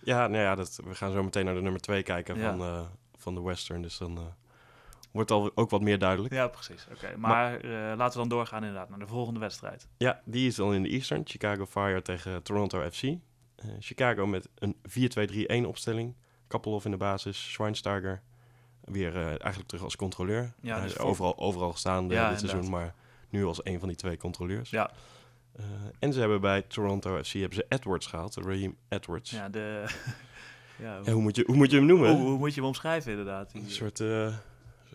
Ja, nou ja dat, we gaan zo meteen naar de nummer 2 kijken ja. van, uh, van de Western. Dus dan uh, wordt al ook wat meer duidelijk. Ja, precies. Oké, maar, eh, laten we dan doorgaan inderdaad naar de volgende wedstrijd. Ja, die is dan in de Eastern. Chicago Fire tegen Toronto FC. Eh, Chicago met een 4-2-3-1 opstelling. Kappelhoff in de basis, Schweinsteiger weer eh, eigenlijk terug als controleur. Ja, Hij dus is voor- overal, overal gestaan Ja, dit seizoen, maar nu als een van die twee controleurs. Ja, Eh, en ze hebben bij Toronto FC hebben ze Edwards gehaald, Raheem Edwards. ja, de... ja, Ja, hoe, moet je, hoe moet je hem noemen? hoe, hoe moet je hem omschrijven inderdaad? Een soort, eh,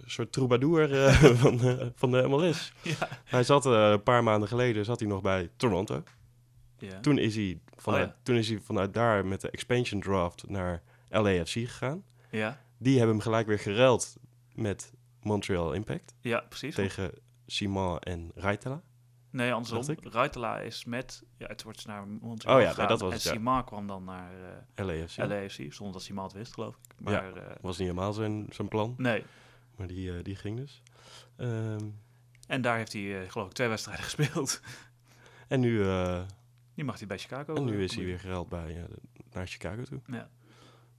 soort troubadour van, van de MLS. ja. Hij zat een paar maanden geleden zat hij nog bij Toronto. Ja. Toen is, hij vanuit, Oh ja. toen is hij vanuit daar met de expansion draft naar LAFC gegaan. ja, Die hebben hem gelijk weer geruild met Montreal Impact ja, precies. tegen Simon en Raitala. Nee, andersom. dacht Ruitela is met... Ja, het wordt naar Montreal Oh ja, nee, dat was En het, ja. Simon kwam dan naar eh LAFC. LAFC, zonder dat Simon het wist, geloof ik. Maar eh, Was niet helemaal zijn, zijn plan, nee. maar die, eh, die ging dus. Ehm, En daar heeft hij, geloof ik, twee wedstrijden gespeeld. en nu, Nu mag hij bij Chicago. en nu is hij weer geruild bij, naar Chicago toe. Ja.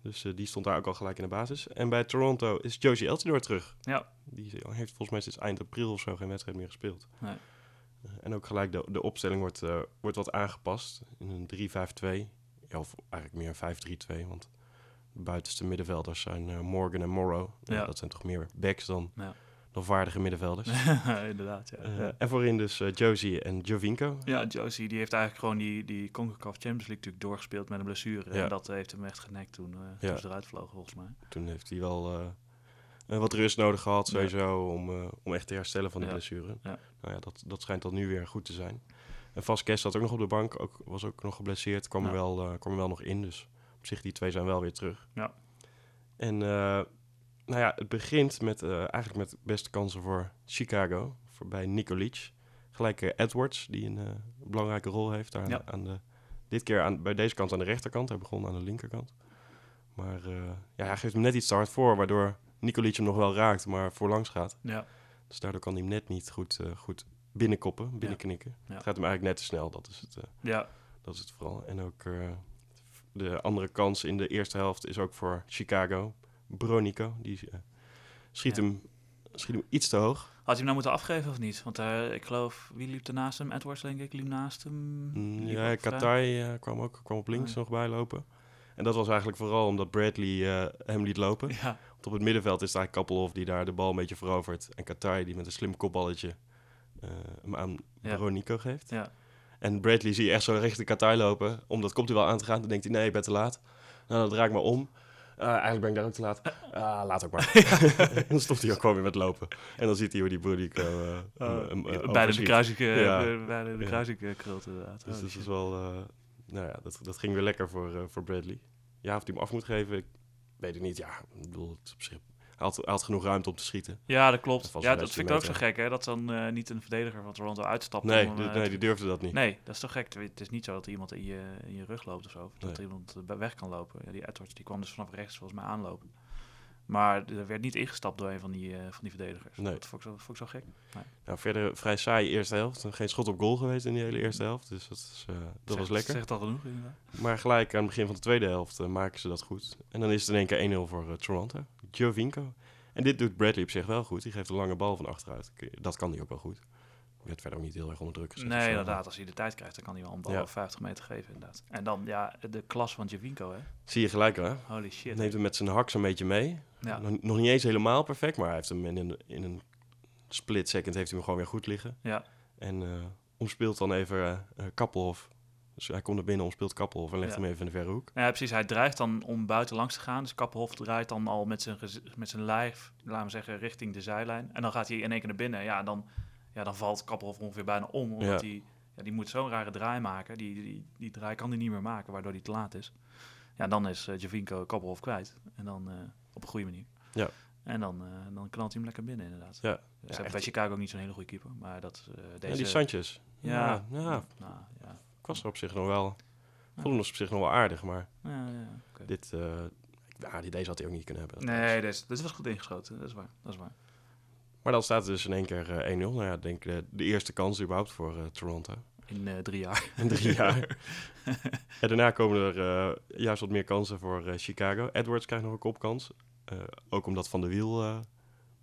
Dus eh, die stond daar ook al gelijk in de basis. En bij Toronto is Josie Eltidoor terug. Ja. Die heeft volgens mij sinds eind april of zo geen wedstrijd meer gespeeld. Nee. Eh, en ook gelijk de, de opstelling wordt, eh, wordt wat aangepast in een 3-5-2. Ja, of eigenlijk meer een 5-3-2, want de buitenste middenvelders zijn Morgan en Morrow. Ja. dat zijn toch meer backs dan, Ja. Vaardige middenvelders. Inderdaad, ja. Eh, ja. En voorin dus eh, Josie en Jovinko. Ja, Josie die heeft eigenlijk gewoon die, die CONCACAF Champions League natuurlijk doorgespeeld met een blessure. Ja. En dat heeft hem echt genekt toen, Ja. toen ze eruit vlogen, volgens mij. Toen heeft hij wel wat rust nodig gehad, sowieso, om, om echt te herstellen van Ja. blessure. Nou ja, dat, dat schijnt dan nu weer goed te zijn. En Vasquez zat ook nog op de bank, ook, was ook nog geblesseerd, kwam, er wel, kwam er wel nog in. Dus op zich, die twee zijn wel weer terug. Ja. En eh, nou ja, het begint met, eh, eigenlijk met beste kansen voor Chicago, voor bij Nikolic. Gelijk eh, Edwards, die een eh, belangrijke rol heeft daar Ja. aan de... Dit keer aan, bij deze kant aan de rechterkant. Hij begon aan de linkerkant. Maar ja, hij geeft hem net iets te hard voor, waardoor Nikolic hem nog wel raakt, maar voorlangs gaat. Ja, Dus daardoor kan hij hem net niet goed, goed binnenkoppen, binnenknikken. Ja. Het gaat hem eigenlijk net te snel, dat is het, ja, dat is het vooral. En ook de andere kans in de eerste helft is ook voor Chicago. Bronico, die eh, schiet, Ja. hem, schiet hem iets te hoog. Had hij hem nou moeten afgeven of niet? Want eh, ik geloof, wie liep er naast hem? Edwards, denk ik, liep naast hem. Mm, liep Ja. Katai eh, kwam ook kwam op links Oh, ja. nog bijlopen. En dat was eigenlijk vooral omdat Bradley hem liet lopen. Ja, Want op het middenveld is het eigenlijk Kappelhoff die daar de bal een beetje verovert. En Katai die met een slim kopballetje hem aan. Bronico geeft. ja. En Bradley zie je echt zo richting Katai lopen. Omdat komt hij wel aan te gaan. Dan denkt hij, nee, ik ben te laat. Nou, dan draai ik maar om. Ah, eigenlijk ben ik daar ook te laat. Ah, laat ook maar. dan stopt hij ook gewoon weer met lopen. En dan ziet hij hoe die hem, eh, bijna de kruising, eh, eh, bijna de kruising eh, krult inderdaad. Dus Oh, dat is wel... eh, nou ja, dat, dat ging weer lekker voor, eh, voor Bradley. Ja, of hij hem af moet geven, ik weet het niet. Ja, ik bedoel, het is op zich... Hij had, had genoeg ruimte om te schieten. Ja, dat klopt. Dat Ja, dat vind ik ook zo gek, hè? Dat dan eh, niet een verdediger van Toronto uitstapt. Nee, om, die- eh, nee die durfde dat niet. Nee, dat is toch gek. Het is niet zo dat er iemand in je, in je rug loopt of zo. of Dat Nee. iemand eh, weg kan lopen. Ja, die Edwards die kwam dus vanaf rechts volgens mij aanlopen. Maar er werd niet ingestapt door een van die, eh, van die verdedigers. Nee. Dat vond ik zo, vond ik zo gek. Nou, verder vrij saai eerste helft. Geen schot op goal geweest in die hele eerste helft. Dus dat, is, eh, dat was lekker. Zegt al genoeg inderdaad. Maar gelijk aan het begin van de tweede helft eh, maken ze dat goed. En dan is het in één keer 1-0 voor Toronto. Giovinco. En dit doet Bradley op zich wel goed. Die geeft een lange bal van achteruit. Dat kan hij ook wel goed. Werd verder ook niet heel erg onder druk gezet. Nee, inderdaad. Als hij de tijd krijgt, dan kan hij wel een bal Ja. op 50 meter geven inderdaad. En dan, ja, de klas van Javinko, hè. Zie je gelijk hè? Holy shit. Neemt hem met zijn haks een beetje mee. Ja. Nog, nog niet eens helemaal perfect, maar hij heeft hem in een, in een split second heeft hij hem gewoon weer goed liggen. Ja. En eh, omspeelt dan even eh, Kappelhof. Dus hij komt naar binnen, omspeelt Kappelhof en legt Ja. hem even in de verre hoek. Ja, precies. Hij dreigt dan om buiten langs te gaan. Dus Kappenhof draait dan al met zijn, met zijn lijf, laten we zeggen, richting de zijlijn. En dan gaat hij in één keer naar binnen. Ja, dan, ja, dan valt Kappenhof ongeveer bijna om. Omdat Ja. hij, ja, die moet zo'n rare draai maken. Die, die, die draai kan hij niet meer maken, waardoor hij te laat is. Ja, dan is uh, Javinko Kappenhof kwijt. En dan eh, op een goede manier. Ja. En dan, eh, dan knalt hij hem lekker binnen, inderdaad. Ja. Hebben echt. bij Chicago ook niet zo'n hele goede keeper. Maar dat eh, deze... Ja, die Sanchez. ja, Ja, ja, nou, ja. ik was er op zich nog wel. Vond hem op zich nog wel aardig, maar ja, ja, dit, ja, die, deze had hij ook niet kunnen hebben. Nee, dit, dit was goed ingeschoten. Dat is waar. Dat is waar. Maar dan staat het dus in één keer eh, 1-0. Nou ja, denk de, de eerste kans überhaupt voor eh, Toronto. In eh, drie jaar. In drie jaar. en daarna komen er eh, juist wat meer kansen voor eh, Chicago. Edwards krijgt nog een kopkans. Eh, ook omdat Van der Wiel eh,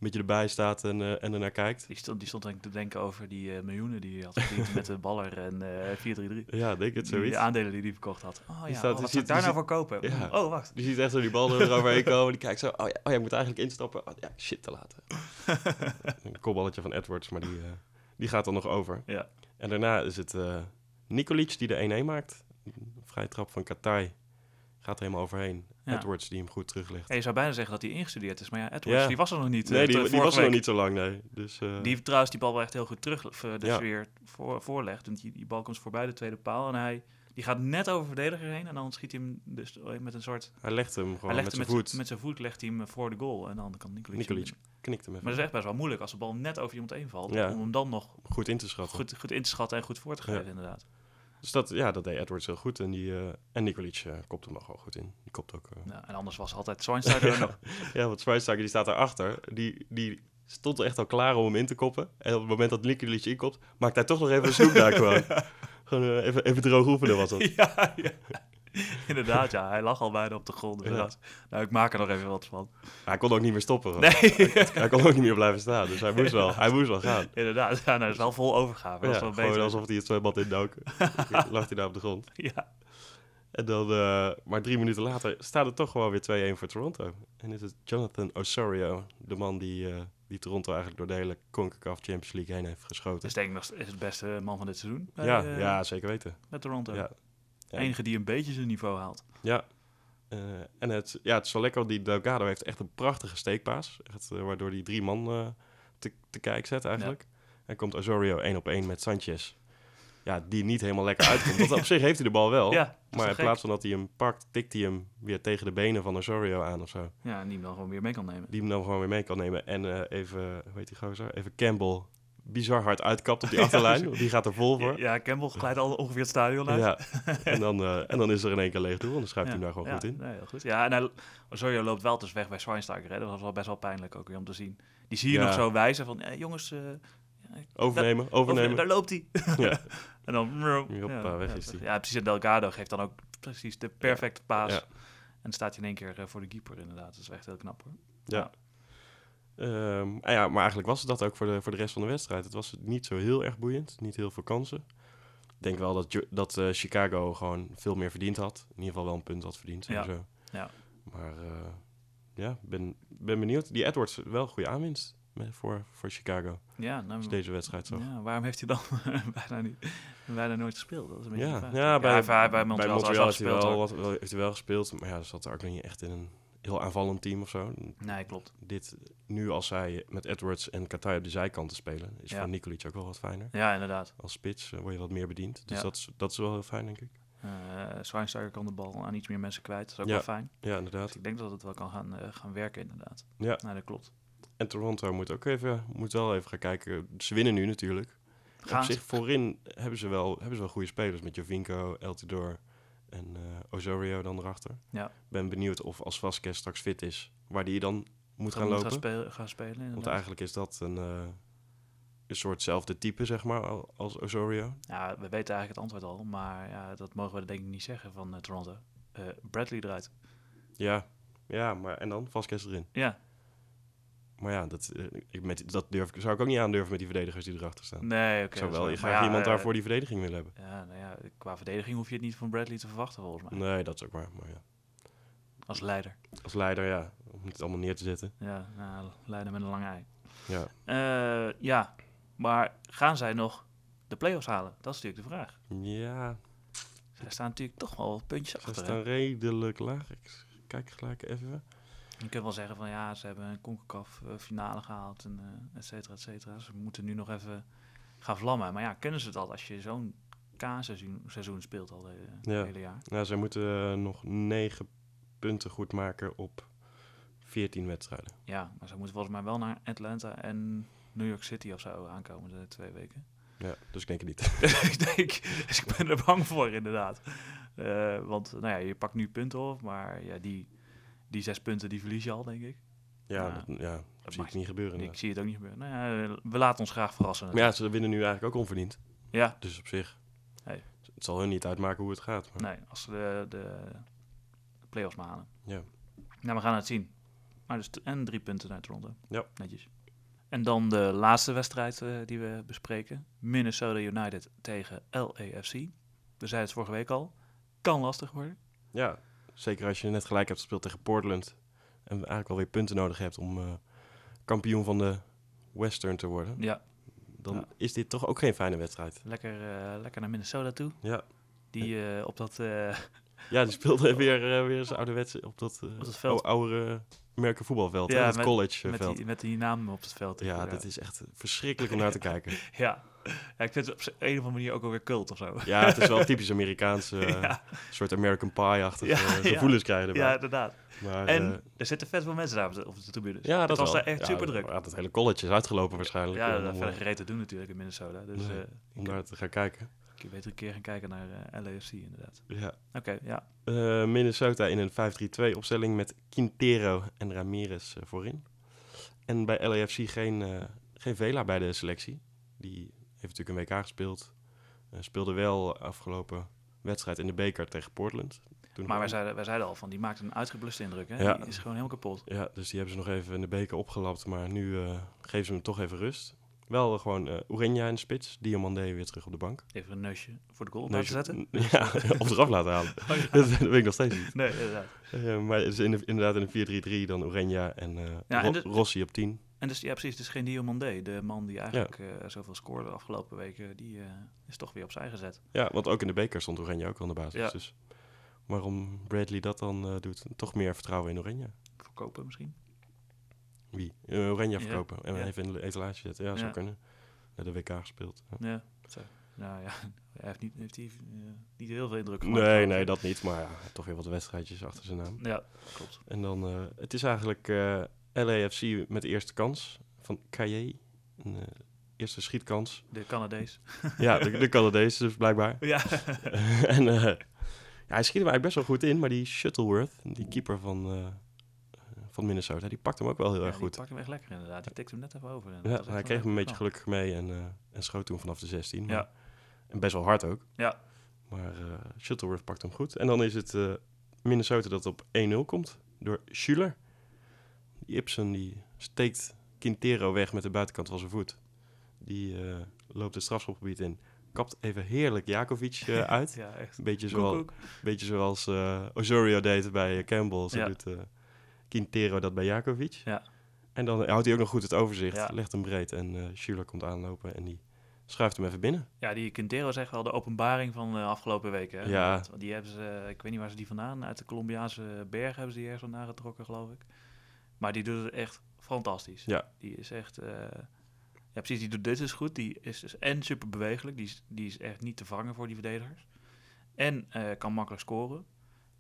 beetje erbij staat en, uh, en ernaar kijkt. Die stond, die stond denk ik te denken over die uh, miljoenen die hij had verdiend met de baller en uh, 4-3-3. Ja, denk het zoiets. Die aandelen die hij verkocht had. Oh ja, staat, oh, wat zou daar nou voor kopen? Ja. Oh, wacht. Die ziet echt zo die bal eroverheen komen. Die kijkt zo, oh ja, oh ja, ik moet eigenlijk instappen. Oh ja, shit, te laten. een kopballetje van Edwards, maar die, die gaat dan nog over. Ja. En daarna is het Nikolic die de 1-1 maakt. Vrij trap van Katai. Gaat er helemaal overheen. Edwards die hem goed teruglegt. je zou bijna zeggen dat hij ingestudeerd is. Maar ja, Edwards die was er nog niet. Nee, uh, die, die was er nog niet zo lang, nee. Dus, uh... Die trouwens die bal wel echt heel goed terug dus ja. weer voor, voorlegt. Want die, die bal komt voorbij de tweede paal. En hij die gaat net over verdediger heen. En dan schiet hij hem dus met een soort... Hij legt hem gewoon met zijn voet. Met zijn voet legt hij hem voor de goal. En dan kan Nikolic... Nikolic knikt hem even. Maar dat is echt best wel moeilijk als de bal net over iemand heen valt. Om hem dan nog... Goed in te schatten. Goed, goed in te schatten en goed voor te geven, inderdaad. Dus dat, ja, dat deed Edwards heel goed. En, die, uh, en Nikolic uh, kopt hem nog wel goed in. Die kopt ook... Uh... Ja, en anders was altijd Schweinsteiger ja, nog. Ja, want Schweinsteiger die staat daarachter. Die, die stond echt al klaar om hem in te koppen. En op het moment dat Nikolic inkopt, maakt hij toch nog even een snoep daar gewoon. Gewoon even, even droog oefenen was dat. ja, ja. Inderdaad, ja. Hij lag al bijna op de grond. Ja. nou, ik maak er nog even wat van. Hij kon ook niet meer stoppen. Nee. hij kon ook niet meer blijven staan. Dus hij moest wel, hij moest wel gaan. Inderdaad, ja, nou, dat is wel vol overgave. Ja, beter. alsof hij het zwembad indook. lag hij daar op de grond. Ja. En dan, uh, maar drie minuten later, staat het toch gewoon weer 2-1 voor Toronto. En is het Jonathan Osorio, de man die, uh, die Toronto eigenlijk door de hele CONCACAF Champions League heen heeft geschoten. Dus denk ik nog is het beste man van dit seizoen. Bij, ja, uh, ja, zeker weten. Met Toronto. Ja, enige die een beetje zijn niveau haalt. Ja. Uh, en het, ja, het is wel lekker, die Delgado heeft echt een prachtige steekpaas. Echt, uh, waardoor die drie man uh, te, te kijk zet eigenlijk. Ja. En komt Osorio één op één met Sanchez. Ja, die niet helemaal lekker uitkomt. Want op zich heeft hij de bal wel. Ja, maar in plaats van dat hij hem pakt, tikt hij hem weer tegen de benen van Osorio aan of zo. Ja, en die hem dan gewoon weer mee kan nemen. Die hem dan gewoon weer mee kan nemen. En even, hoe heet die gozer? Even Campbell bizar hard uitkapt op die achterlijn. die gaat er vol voor. Ja, Campbell glijdt al ongeveer het stadion uit. Ja. en, dan, uh, en dan is er in één keer leeg doel en dan schuift ja. hij hem daar gewoon ja, goed in. Nee, heel goed. Ja, en hij, Osorio loopt wel dus weg bij Schweinsteiger. Hè. Dat was wel best wel pijnlijk ook weer om te zien. Die zie je nog zo wijzen van, eh, jongens... Uh, overnemen, daar, overnemen. Daar loopt hij. ja. en dan... Hoppa, weg is hij. Ja, precies. En Delgado geeft dan ook precies de perfecte paas. En staat hij in één keer voor de keeper inderdaad. Dat is echt heel knap hoor. ja. Um, ja, maar eigenlijk was het dat ook voor de, voor de rest van de wedstrijd. Het was niet zo heel erg boeiend, niet heel veel kansen. Ik denk wel dat, dat uh, Chicago gewoon veel meer verdiend had. In ieder geval wel een punt had verdiend. Ja. Zo. ja. Maar uh, ja, ben, ben benieuwd. Die Edwards, wel goede aanwinst voor, voor Chicago. Ja, nou, Als deze wedstrijd zo. Ja, waarom heeft hij dan bijna, niet, bijna nooit gespeeld? Dat is een beetje ja, ja, bij, ja, bij, bij Montreal, bij Montreal heeft hij wel, wat, heeft hij wel gespeeld. Maar ja, dat zat er ook nog niet echt in een heel aanvallend team of zo. Nee, klopt. Dit, nu als zij met Edwards en Katai op de zijkanten spelen, is ja. voor Nikolic ook wel wat fijner. Ja, inderdaad. Als spits uh, word je wat meer bediend. Dus ja. dat, is, dat is wel heel fijn, denk ik. Uh, Schweinsteiger kan de bal aan iets meer mensen kwijt. Dat is ook ja. wel fijn. Ja, inderdaad. Dus ik denk dat het wel kan gaan, uh, gaan werken, inderdaad. Ja. Nou, dat klopt. En Toronto moet ook even, moet wel even gaan kijken. Ze winnen nu natuurlijk. Gaan Op zich, voorin hebben ze wel, hebben ze wel goede spelers met Jovinko, El Tidor en uh, Osorio dan erachter. Ja. Ben benieuwd of als Vasquez straks fit is, waar die dan moet gaan moet lopen. Gaan spelen, gaan spelen inderdaad. Want eigenlijk is dat een, uh, een soortzelfde type, zeg maar, als Osorio. Ja, we weten eigenlijk het antwoord al, maar ja, dat mogen we denk ik niet zeggen van uh, Toronto. Bradley eruit. Ja, ja, maar en dan Vasquez erin. Ja. Maar ja, dat, uh, met, dat durf, zou ik ook niet aandurven met die verdedigers die erachter staan. Nee, oké. Okay, zou wel je ja, iemand daarvoor die verdediging willen hebben. Ja, nou ja, qua verdediging hoef je het niet van Bradley te verwachten, volgens mij. Nee, dat is ook waar, maar ja. Als leider. Als leider, ja. Om het allemaal neer te zetten. Ja, nou, leider met een lange ei. Ja. Uh, ja, maar gaan zij nog de play-offs halen? Dat is natuurlijk de vraag. Ja. Zij staan natuurlijk toch wel puntjes Zij achter. staan redelijk laag. Ik kijk gelijk even. Je kunt wel zeggen van ja, ze hebben een CONCACAF uh, finale gehaald en uh, et cetera, et cetera. Ze moeten nu nog even gaan vlammen. Maar ja, kunnen ze dat als je zo'n K-seizoen seizoen speelt al de, ja. hele jaar? Ja, ze moeten uh, nog negen punten goed maken op 14 wedstrijden. Ja, maar ze moeten volgens mij wel naar Atlanta en New York City of zo aankomen de twee weken. Ja, dus ik denk het niet. ik denk, dus ik ben er bang voor inderdaad. Uh, want nou ja, je pakt nu punten op, maar ja, die die zes punten die verlies je al, denk ik. Ja, nou, dat, ja, dat zie ik niet gebeuren. Ik zie het ook niet gebeuren. Nou ja, we laten ons graag verrassen. Maar ja, ze winnen nu eigenlijk ook onverdiend. Ja. Dus op zich. Hey. Het zal hun niet uitmaken hoe het gaat. Maar. Nee, als ze de, de play-offs maar halen. Ja. Nou, we gaan het zien. Maar dus en drie punten naar Toronto. Ja. Netjes. En dan de laatste wedstrijd uh, die we bespreken. Minnesota United tegen LAFC. We zeiden het vorige week al. Kan lastig worden. Ja, zeker als je net gelijk hebt gespeeld tegen Portland. En eigenlijk alweer punten nodig hebt om uh, kampioen van de Western te worden. Ja. Dan Ja. is dit toch ook geen fijne wedstrijd. Lekker, eh, lekker naar Minnesota toe. Ja, Die eh, op dat... eh, ja die speelde weer, eh, weer zijn ouderwetse op dat, eh, Op dat veld. oude merken voetbalveld. Ja, hè, dat met- college met, die, met die naam op het veld. Ja, dat is echt verschrikkelijk om naar te kijken. Ja. Ja, ik vind het op een of andere manier ook alweer cult of zo. Ja, het is wel typisch Amerikaanse, eh, ja, soort American Pie-achtige Ja, eh, ja. gevoelens krijgen erbij. ja, inderdaad. maar, En eh, er zitten vet veel mensen daar op de, op de ja, dat het was wel. daar echt super druk. ja, het hele college is uitgelopen waarschijnlijk. Ja, om, verder gereed te doen natuurlijk in Minnesota. Dus Nee, eh, om ik, daar te gaan kijken. ik beter een keer gaan kijken naar LAFC inderdaad. Ja. Oké, ja. Minnesota in een 5-3-2 opstelling met Quintero en Ramirez voorin. En bij LAFC geen, geen Vela bij de selectie. Die heeft natuurlijk een WK gespeeld. Eh, speelde wel afgelopen wedstrijd in de beker tegen Portland. Toen Maar wij zeiden, wij zeiden al van, die maakt een uitgebluste indruk. Hè? Ja. Die is gewoon helemaal kapot. Ja, dus die hebben ze nog even in de beker opgelapt. Maar nu eh, geven ze hem toch even rust. Wel eh, gewoon eh Urenja in de spits. Diamandé weer terug op de bank. Even een neusje voor de goal laten Neusje- zetten. Ja, of eraf laten halen. Oh, ja. dat weet ik nog steeds niet. Nee, inderdaad. Maar het is in de- inderdaad in een 4-3-3 dan Urenja en, Ja, en Ro- de- Rossi op 10. En dus, ja, precies, het is geen Diomandé. De man die eigenlijk eh, zoveel scoorde de afgelopen weken, die eh, is toch weer opzij gezet. Ja, want ook in de beker stond Oranje ook aan de basis. Ja. Dus waarom Bradley dat dan eh, doet, toch meer vertrouwen in Oranje. Verkopen misschien. Wie? Oranje verkopen en ja. even in de etalage zetten. Ja, zou kunnen. Naar de WK gespeeld. Ja. Zo. Nou ja, hij heeft niet, heeft hij, niet heel veel indruk gemaakt. Nee, nee, dat niet. Maar ja, toch weer wat wedstrijdjes achter zijn naam. Ja, klopt. En dan, het is eigenlijk LAFC met de eerste kans van Caillé. Een eh, eerste schietkans. De Canadees. ja, de, de Canadees dus blijkbaar. ja. en eh, ja, hij schiet hem eigenlijk best wel goed in, maar die Shuttleworth, die keeper van, eh, van Minnesota, die pakt hem ook wel heel Ja, erg die goed. pakt hem echt lekker inderdaad. Die tikt hem net even over. En Ja, hij kreeg hem een beetje gelukkig mee en, en schoot toen vanaf de 16. maar- Ja. En best wel hard ook. Ja. Maar Shuttleworth pakt hem goed. En dan is het Minnesota dat op 1-0 komt door Schuler. Die Ibsen die steekt Quintero weg met de buitenkant van zijn voet. Die eh, loopt het strafschopgebied in. Kapt even heerlijk Jakovic eh, uit. Ja, echt. Een beetje, zoals, koek. beetje zoals eh, Osorio deed bij Campbell. Zo Ja. doet Quintero dat bij Jakovic. Ja. En dan houdt hij ook nog goed het overzicht. Ja. Legt hem breed en eh Schuler komt aanlopen en die schuift hem even binnen. Ja, die Quintero is echt wel de openbaring van de afgelopen weken. Hè? Ja. Want Die hebben ze, ik weet niet waar ze die vandaan, uit de Colombiaanse bergen hebben ze die ergens vandaan getrokken, geloof ik. Maar die doet het echt fantastisch. Ja. Die is echt, eh, ja precies, die doet dit dus goed. Die is dus en super bewegelijk, die is, die is echt niet te vangen voor die verdedigers. En eh, kan makkelijk scoren.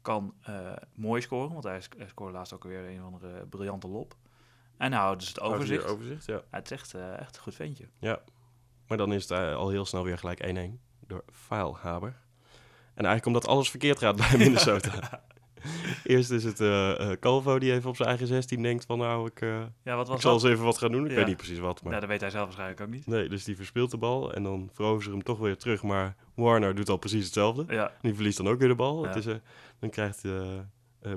Kan eh, mooi scoren, want hij, hij scoorde laatst ook weer een of andere briljante lop. En hij houdt dus het overzicht. overzicht, ja. Ja, het is echt, echt een goed ventje. Maar dan is het al heel snel weer gelijk 1-1 door Feilhaber. En eigenlijk omdat alles verkeerd gaat bij Minnesota. Eerst is het eh, eh, Calvo die even op zijn eigen 16 denkt van nou, ik, eh, Ja, wat was ik zal dat? eens even wat gaan doen. Ik Ja. weet niet precies wat, maar... Nou, dat weet hij zelf waarschijnlijk ook niet. Nee, dus die verspeelt de bal en dan veroveren ze hem toch weer terug. Maar Warner doet al precies hetzelfde. Ja, Die verliest dan ook weer de bal. Ja. Het is, dan krijgt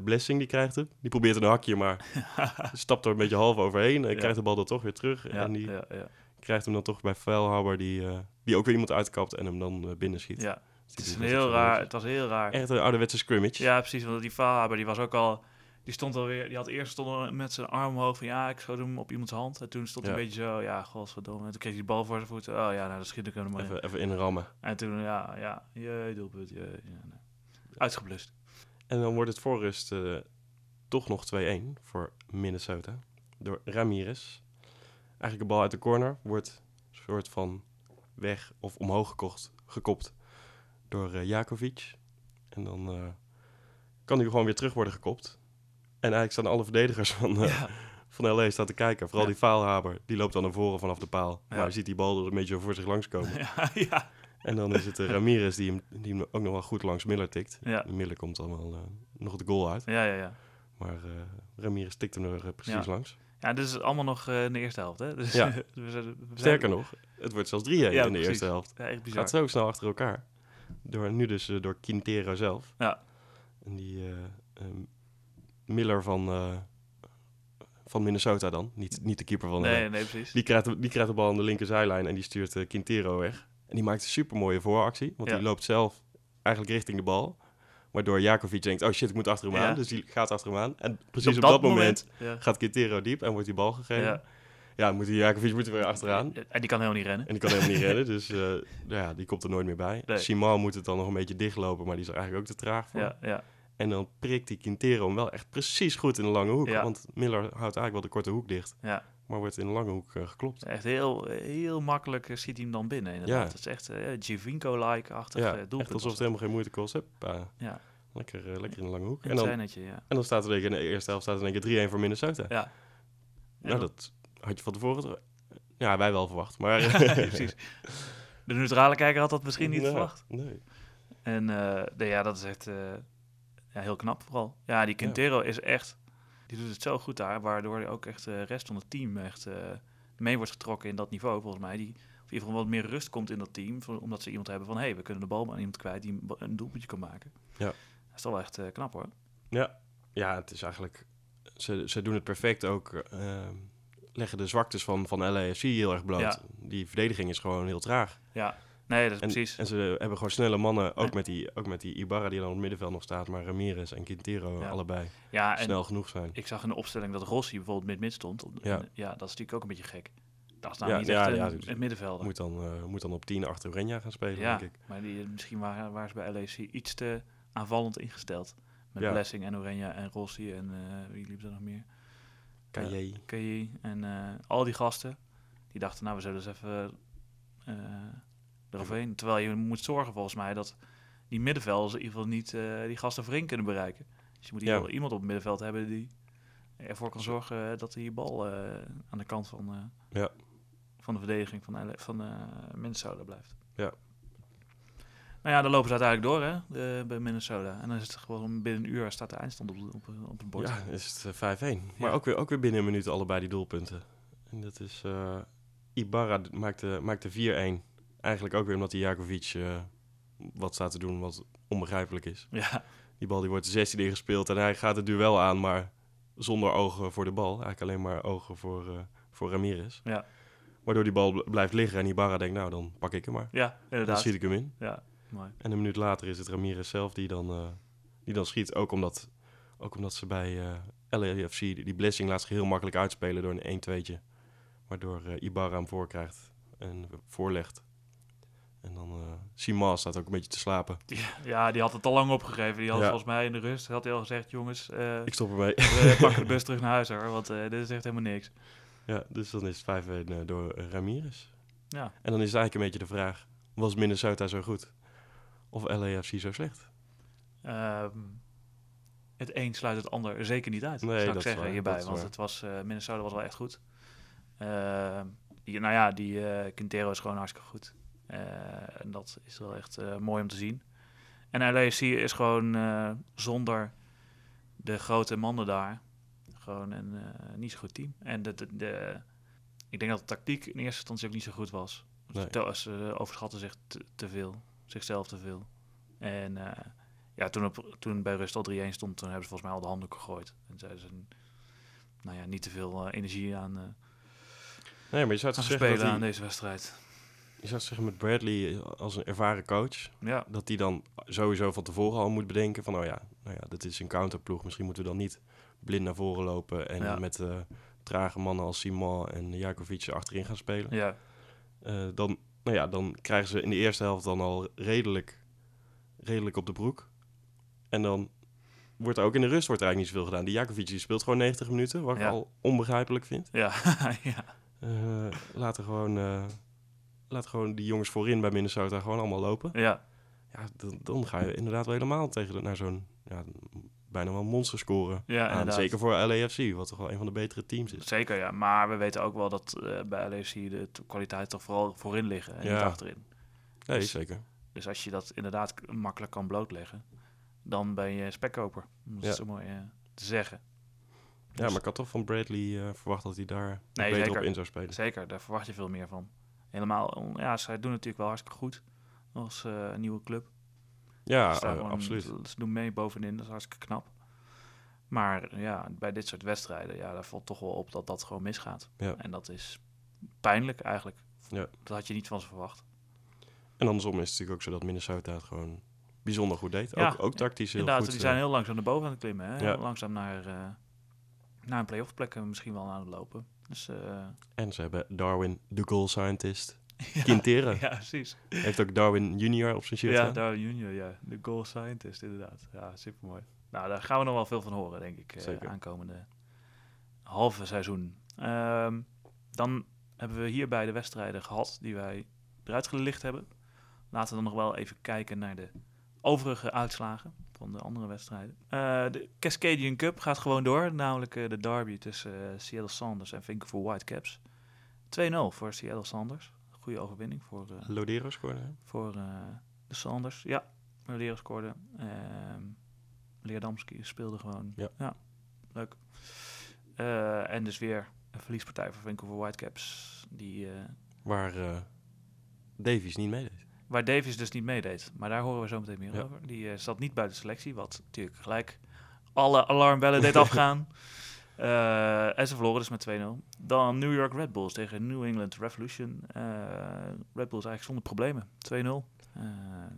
Blessing, die krijgt hem. Die probeert een hakje, maar stapt er een beetje half overheen. En Ja. krijgt de bal dan toch weer terug. ja, en die ja, ja. krijgt hem dan toch bij Feilhaber, die, die ook weer iemand uitkapt en hem dan binnenschiet. ja. Het, is een heel raar, het was heel raar. Echt een ouderwetse scrimmage. Ja, precies. Want die Faalhaber, die was ook al... Die stond alweer... Die had eerst stond met zijn arm omhoog van... Ja, ik schoot hem op iemands hand. En toen stond hij Ja. een beetje zo... Ja, godverdomme. En toen kreeg hij de bal voor zijn voeten. Oh ja, nou, dan schiet ik hem maar in. Even, even inrammen. En toen, ja, ja. Jee, doelpunt. Jee, ja, nee. Uitgeblust. En dan wordt het voor rust eh, toch nog 2-1 voor Minnesota. Door Ramirez. Eigenlijk een bal uit de corner. Wordt een soort van weg of omhoog gekocht, gekopt door eh, Jakovic. En dan eh, kan hij gewoon weer terug worden gekopt. En eigenlijk staan alle verdedigers van, eh, Ja. van LA staan te kijken. Vooral Ja. die faalhaber, die loopt dan naar voren vanaf de paal. Ja. Maar hij ziet die bal er een beetje voor zich langskomen. ja, ja. En dan is het Ramirez die hem, die hem ook nog wel goed langs Miller tikt. Miller komt allemaal eh, nog de goal uit. Ja, ja, ja. Maar eh Ramirez tikt hem er precies langs. Ja, dit is allemaal nog in de eerste helft, hè? Dus, we zijn- we zijn- Sterker nog, het wordt zelfs 3-1 Ja, in de precies. eerste helft. Ja, echt bizar. gaat zo snel achter elkaar. Door, nu dus eh, door Quintero zelf. Ja. En die eh, ehm, Miller van, eh, van Minnesota dan. Niet, niet de keeper van nee, nee, precies. Die krijgt, de, die krijgt de bal aan de linkerzijlijn en die stuurt Quintero weg. En die maakt een super mooie vooractie, want die loopt zelf eigenlijk richting de bal. Waardoor Jakovic denkt, oh shit, ik moet achter hem aan. Dus die gaat achter hem aan. En precies op, dat, moment, gaat Quintero diep en wordt die bal gegeven. Ja, moet die Jakovic moet weer achteraan. En die kan helemaal niet rennen. En die kan helemaal niet rennen, dus uh, ja, die komt er nooit meer bij. Nee. Simon moet het dan nog een beetje dichtlopen, maar die is er eigenlijk ook te traag voor. Ja, ja. En dan prikt die Quintero hem wel echt precies goed in de lange hoek. Want Miller houdt eigenlijk wel de korte hoek dicht. Ja. Maar wordt in de lange hoek uh, geklopt. Echt heel, heel makkelijk ziet hij hem dan binnen. Inderdaad. Ja. Het is echt uh, Giovinco-like-achtig ja, doelpunt. Echt alsof het helemaal geen moeite kost. ja. Lekker, lekker in de lange hoek. En dan, ja. en dan staat er in de eerste helft staat er een keer 3-1 voor Minnesota. Ja. Nou, dat had je van tevoren... Ja, wij wel verwacht. Maar precies. De neutrale kijker had dat misschien niet verwacht. Nee. En de, ja, dat is echt ja, heel knap vooral. Ja, die Quintero is echt... Die doet het zo goed daar, waardoor ook echt de rest van het team echt mee wordt getrokken in dat niveau, volgens mij. Die of in ieder geval wat meer rust komt in dat team, omdat ze iemand hebben van... hé, hey, we kunnen de bal aan iemand kwijt die een doelpuntje kan maken. Ja. Dat is toch wel echt uh, knap, hoor. Ja. ja, het is eigenlijk... Ze, ze doen het perfect ook... Uh, leggen de zwaktes van, van LAFC heel erg bloot. Ja. Die verdediging is gewoon heel traag. Ja, Nee, dat is en, precies. En ze hebben gewoon snelle mannen, ook, met die, ook met die Ibarra die dan op het middenveld nog staat, maar Ramirez en Quintero allebei ja, snel genoeg zijn. Ik zag in de opstelling dat Rossi bijvoorbeeld mid-mid stond. Ja. ja, dat is natuurlijk ook een beetje gek. Dat is nou niet echt ja, een, het middenvelder. Moet dan, uh, moet dan op 10 achter Renja gaan spelen, ja, denk ik. maar die, misschien waren, waren ze bij LAC iets te aanvallend ingesteld. Met Blessing en Orenja en Rossi en uh, wie liep er nog meer? KJ. Uh, en al die gasten. Die dachten, nou, we zullen eens even eroverheen. Terwijl je moet zorgen volgens mij dat die middenvelders in ieder geval niet uh, die gasten voorin kunnen bereiken. Dus je moet hier iemand op het middenveld hebben die ervoor kan zorgen eh, dat die bal aan de kant van, ja. van de verdediging van, van Minnesota blijft. Ja. Nou ja, dan lopen ze uiteindelijk door hè, de, bij Minnesota. En dan is het gewoon binnen een uur staat de eindstand op, op, op het bord. Ja, is het 5-1. Maar ook, weer, ook weer binnen een minuut allebei die doelpunten. En dat is... Ibarra maakte, maakte 4-1 eigenlijk ook weer omdat die Jakovic uh, wat staat te doen wat onbegrijpelijk is. Ja. Die bal die wordt de 16 ingespeeld en hij gaat het duel aan, maar zonder ogen voor de bal. Eigenlijk alleen maar ogen voor, uh, voor Ramirez. Ja. Waardoor die bal blijft liggen en Ibarra denkt, nou dan pak ik hem maar. Ja, inderdaad. Dan schiet ik hem in. Ja, mooi. En een minuut later is het Ramirez zelf die dan, uh, die dan schiet. Ook omdat, ook omdat ze bij uh, LAFC die, die blessing laat zich heel makkelijk uitspelen door een 1-2'tje. Waardoor Ibarra hem voorkrijgt en voorlegt. En dan uh, Simon staat ook een beetje te slapen. Ja, die had het al lang opgegeven. Die had volgens mij in de rust had hij al gezegd, jongens... Uh, ik stop ermee. We pakken de bus terug naar huis hoor, want uh, dit is echt helemaal niks. Ja, dus dan is het 5-1 door Ramirez. Ja. En dan is het eigenlijk een beetje de vraag, was Minnesota zo goed? Of LAFC zo slecht? Um, het een sluit het ander zeker niet uit, nee, zou ik zeggen hierbij. Want het was, Minnesota was wel echt goed. Ehm, die, nou ja, die Quintero is gewoon hartstikke goed. Eh, en dat is wel echt eh, mooi om te zien. En LAFC is gewoon eh, zonder de grote mannen daar gewoon een niet zo goed team. En de, de, de, ik denk dat de tactiek in eerste instantie ook niet zo goed was. Nee. Ze overschatten zich te, te, veel, zichzelf te veel. En ja, toen, op, toen bij rust al 3-1 stond, toen hebben ze volgens mij al de handen gegooid. En zeiden ze, nou ja, niet te veel energie aan, nee, maar je zou het spelen aan deze wedstrijd je zou zeggen met Bradley als een ervaren coach, ja. dat hij dan sowieso van tevoren al moet bedenken van, oh ja, nou ja, dit is een counterploeg. Misschien moeten we dan niet blind naar voren lopen en met trage mannen als Simon en Jakovic achterin gaan spelen. Ja. Dan, nou ja, dan krijgen ze in de eerste helft dan al redelijk, redelijk op de broek. En dan wordt er ook in de rust wordt er eigenlijk niet zoveel gedaan. Die Jakovic die speelt gewoon 90 minuten, wat ik al onbegrijpelijk vind. Ja, ja. Uh, laten gewoon laat gewoon die jongens voorin bij Minnesota gewoon allemaal lopen. Ja. Ja, dan, dan ga je inderdaad wel helemaal tegen naar zo'n ja, bijna wel monster scoren. Ja, aan. Zeker voor LAFC, wat toch wel een van de betere teams is. Zeker, ja. Maar we weten ook wel dat uh, bij LAFC de kwaliteit toch vooral voorin liggen en ja. niet achterin. Nee, dus, zeker. Dus als je dat inderdaad makkelijk kan blootleggen, dan ben je spekkoper. Om ja. zo mooi uh, te zeggen. Ja, dus maar ik had toch van Bradley uh, verwacht dat hij daar nee, beter op in zou spelen. Zeker, daar verwacht je veel meer van helemaal, ja, zij doen natuurlijk wel hartstikke goed als nieuwe club. Ja, uh, absoluut. Ze doen mee bovenin, dat is hartstikke knap. Maar ja, bij dit soort wedstrijden, ja, daar valt toch wel op dat dat gewoon misgaat. Ja. En dat is pijnlijk eigenlijk. Ja. Dat had je niet van ze verwacht. En andersom is het natuurlijk ook zo dat Minnesota het gewoon bijzonder goed deed. Ja, ook, ook tactisch heel Inderdaad, goed. die eh, zijn heel langzaam naar boven aan het klimmen. Hè? Ja. Langzaam naar, eh, naar een playoff plek en misschien wel aan het lopen. Dus eh, En ze hebben Darwin, de goal scientist, ja. Ja, precies. Heeft ook Darwin junior op zijn shirt Ja. Darwin Junior, ja. De goal scientist, inderdaad. Ja, supermooi. Nou, daar gaan we nog wel veel van horen, denk ik, eh, Zeker. aankomende halve seizoen. Ehm, dan hebben we hierbij de wedstrijden gehad die wij eruit gelicht hebben. Laten we dan nog wel even kijken naar de overige uitslagen van de andere wedstrijden. Eh, de Cascadian Cup gaat gewoon door, namelijk eh, de derby tussen Seattle Sounders en Vancouver Whitecaps. 2-0 voor Seattle Sounders. Goede overwinning voor, eh, Lodero scoorde. hè? voor eh, de Sanders. Ja, Leren scoorde. Ehm Leerdamski speelde gewoon. Ja. leuk. Eh, en dus weer een verliespartij voor Vancouver Whitecaps. Die, Waar Davies niet meedeed. waar Davis dus niet meedeed. Maar daar horen we zo meteen meer Ja. over. Die zat niet bij de selectie, wat natuurlijk gelijk alle alarmbellen deed afgaan. Eh, en ze verloren dus met 2-0. Dan New York Red Bulls tegen New England Revolution. Eh, Red Bulls eigenlijk zonder problemen. 2-0. Eh,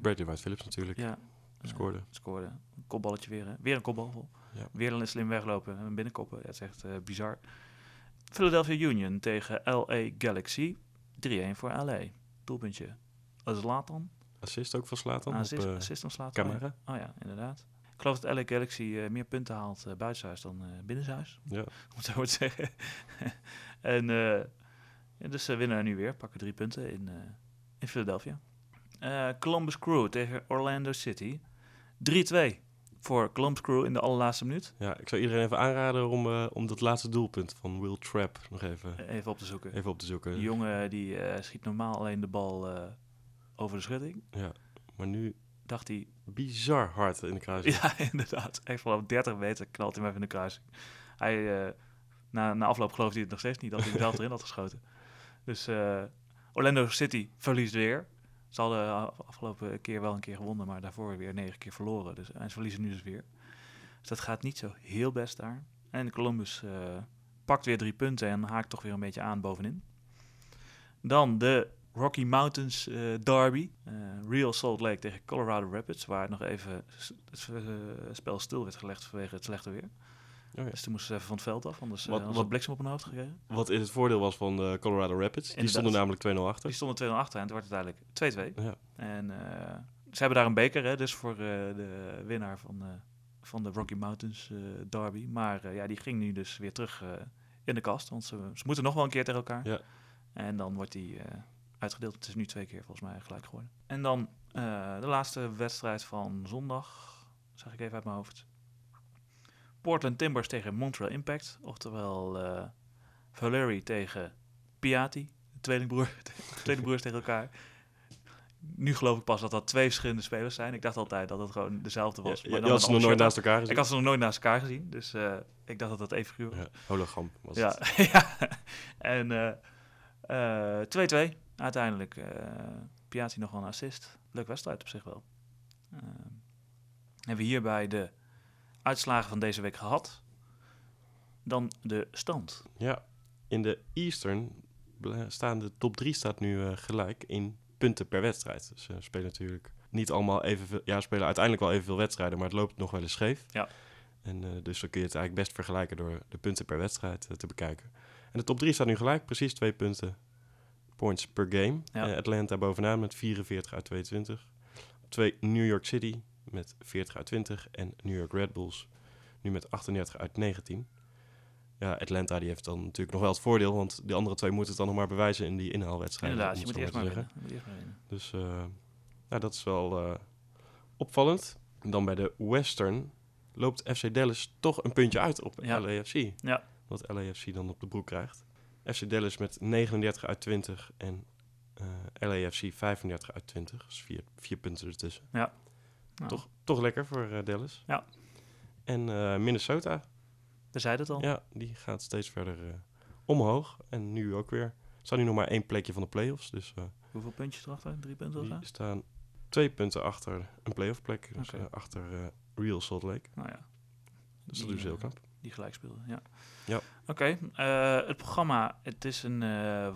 Bradley White Phillips natuurlijk ja. scoorde. scoorde. Een kopballetje weer. Hè? Weer een kopbal. Ja. Weer een slim weglopen en binnenkoppen. Ja, het is echt bizar. Philadelphia Union tegen LA Galaxy. 3-1 voor LA. Doelpuntje. Zlatan. Assist ook van Slatan op Assist, eh, assist van Zlatan. camera. Oh ja, inderdaad. Ik geloof dat LA Galaxy eh, meer punten haalt uh, buitenshuis dan uh, binnenshuis. Ja. Om het zo te zeggen. en ja, dus ze winnen er nu weer. Pakken drie punten in, in Philadelphia. Columbus Crew tegen Orlando City. 3-2 voor Columbus Crew in de allerlaatste minuut. Ja, ik zou iedereen even aanraden om, om dat laatste doelpunt van Will Trapp nog even, even op te zoeken. Even op te zoeken. Die jongen die schiet normaal alleen de bal over de schutting. Ja, maar nu dacht hij bizar hard in de kruising. Ja, inderdaad. Echt vanaf 30 meter knalt hij hem even in de kruising. Hij, uh, na, na afloop geloofde hij het nog steeds niet dat hij zelf erin had geschoten. Dus Orlando City verliest weer. Ze hadden afgelopen keer wel een keer gewonnen, maar daarvoor weer negen keer verloren. Dus, en ze verliezen nu dus weer. Dus dat gaat niet zo heel best daar. En Columbus uh, pakt weer drie punten en haakt toch weer een beetje aan bovenin. Dan de Rocky Mountains uh, Derby. Uh, Real Salt Lake tegen Colorado Rapids, waar nog even het spel stil werd gelegd vanwege het slechte weer. Dus toen moesten ze even van het veld af, anders wat, wat bliksem op hun hoofd gekregen. Wat in het voordeel was van de Colorado Rapids. Die Inderdaad. stonden namelijk 2-0 achter. Die stonden 2-0 achter en het werd uiteindelijk 2-2. Ja. En ze hebben daar een beker, hè, dus voor de winnaar van, van de Rocky Mountains Derby. Maar ja, die ging nu dus weer terug in de kast, want ze, ze, moeten nog wel een keer tegen elkaar. Ja. En dan wordt die uitgedeeld. Het is nu twee keer volgens mij gelijk geworden. En dan de laatste wedstrijd van zondag, zag ik even uit mijn hoofd. Portland Timbers tegen Montreal Impact. Oftewel uh, Valeri tegen Piatti. De tweelingbroer, tweelingbroers tegen elkaar. Nu geloof ik pas dat dat twee verschillende spelers zijn. Ik dacht altijd dat het gewoon dezelfde was. Ja, maar je had ze nog nooit naast elkaar gezien? Ik had ze nog nooit naast elkaar gezien. Dus uh, ik dacht dat dat even was. Ja, hologram was ja, het. ja. En 2-2 uh, uiteindelijk. Uh, Piatti nog wel een assist. Leuk wedstrijd op zich wel. Uh, hebben we hierbij de uitslagen van deze week gehad. Dan de stand. Ja, in de Eastern staan de top 3 staat nu uh, gelijk in punten per wedstrijd. Dus ze uh, spelen natuurlijk niet allemaal evenveel. Ja, spelen uiteindelijk wel evenveel wedstrijden, maar het loopt nog wel eens scheef. Ja. En uh, dus dan kun je het eigenlijk best vergelijken door de punten per wedstrijd te bekijken. En de top 3 staat nu gelijk, precies twee punten points per game. Ja. Atlanta bovenaan met 44 uit 22. Op 2 New York City met 40 uit 20 en New York Red Bulls nu met 38 uit 19. Ja, Atlanta die heeft dan natuurlijk nog wel het voordeel, want die andere twee moeten het dan nog maar bewijzen in die inhaalwedstrijden. Inderdaad, je moet eerst maar, winnen, eerst maar winnen. Dus uh, nou, dat is wel uh, opvallend. En dan bij de Western loopt FC Dallas toch een puntje uit op ja. LAFC. Ja. Wat LAFC dan op de broek krijgt. FC Dallas met 39 uit 20 en uh, LAFC 35 uit 20. Dus vier, vier punten ertussen. Ja. Nou. Toch, toch lekker voor uh, Dallas. Ja. En uh, Minnesota. We zeiden het al. Ja, die gaat steeds verder uh, omhoog. En nu ook weer. Staan nu nog maar één plekje van de playoffs. Dus, uh, Hoeveel puntjes erachter? Drie punten of die staan twee punten achter een playoff plek. Dus achter Real Salt Lake. Nou ja. Dus dat doen ze heel knap. Die gelijk speelden, ja. Ja. Oké, het programma, het is een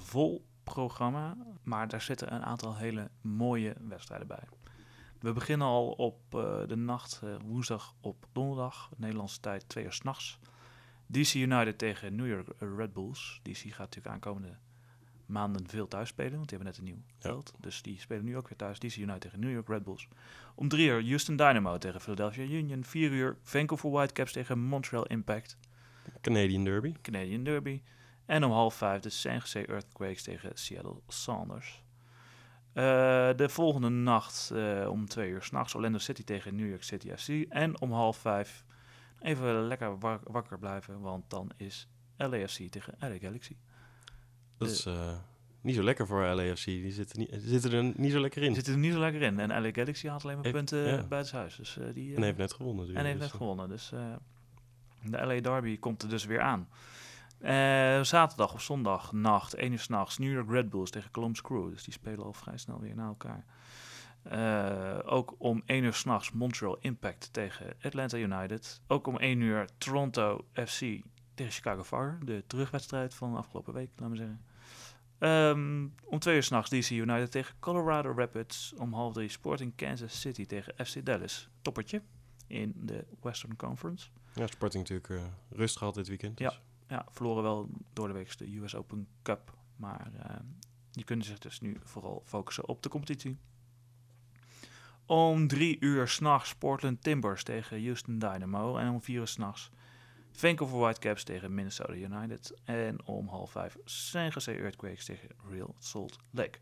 vol programma, maar daar zitten een aantal hele mooie wedstrijden bij. We beginnen al op de nacht woensdag op donderdag, Nederlandse tijd, twee uur s'nachts. DC United tegen New York Red Bulls. DC gaat natuurlijk aankomende maanden veel thuis spelen, want die hebben net een nieuw veld. Dus die spelen nu ook weer thuis. DC United tegen New York Red Bulls. Om drie uur Houston Dynamo tegen Philadelphia Union. Vier uur Vancouver Whitecaps tegen Montreal Impact. Canadian Derby. Canadian Derby. En om half vijf de San Jose Earthquakes tegen Seattle Sounders. Uh, de volgende nacht uh, om twee uur s'nachts Orlando City tegen New York City FC. En om half vijf even lekker wakker blijven, want dan is LAFC tegen LA Galaxy. Dat is uh, niet zo lekker voor LAFC. Die zitten, niet, zitten er niet zo lekker in. Zitten er niet zo lekker in. En LA Galaxy had alleen maar punten ja. buiten huis. Dus, uh, die, uh, en heeft net gewonnen. En heeft dus, net gewonnen. Dus de LA Derby komt er dus weer aan. zaterdag of zondag, nacht, 1 uur s'nachts, New York Red Bulls tegen Columbus Crew. Dus die spelen al vrij snel weer naar elkaar. Ook om 1 uur s'nachts Montreal Impact tegen Atlanta United. Ook om 1 uur Toronto FC tegen Chicago Fire. De terugwedstrijd van de afgelopen week, laten we zeggen. Um, om 2 uur s'nachts DC United tegen Colorado Rapids. Om half drie Sporting Kansas City tegen FC Dallas. Toppertje in de Western Conference. Ja, Sporting natuurlijk uh, rust gehad dit weekend. Dus. Ja, ja, verloren wel door de week de US Open Cup. Maar uh, die kunnen zich dus nu vooral focussen op de competitie. Om drie uur s'nachts Portland Timbers tegen Houston Dynamo. En om vier uur s'nachts Vancouver Whitecaps tegen Minnesota United. En om half vijf San Jose Earthquakes tegen Real Salt Lake.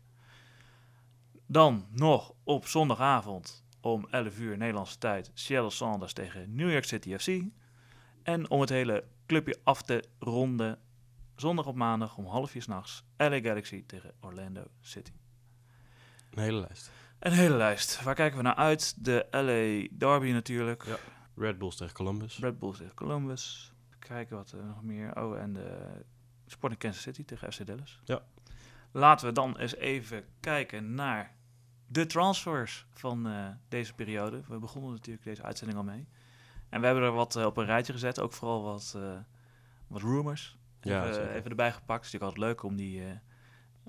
Dan nog op zondagavond om 11 uur Nederlandse tijd Seattle Sounders tegen New York City FC. En om het hele clubje af te ronden, zondag op maandag om half vier s'nachts LA Galaxy tegen Orlando City. Een hele lijst. Een hele lijst. Waar kijken we naar uit? De LA Derby natuurlijk. Ja. Red Bulls tegen Columbus. Red Bulls tegen Columbus. Kijken wat er nog meer. Oh, en de Sporting Kansas City tegen FC Dallas. Ja. Laten we dan eens even kijken naar de transfers van uh, deze periode. We begonnen natuurlijk deze uitzending al mee. En we hebben er wat uh, op een rijtje gezet. Ook vooral wat, uh, wat rumors. Ja, even, even erbij gepakt. Het is natuurlijk altijd leuk om die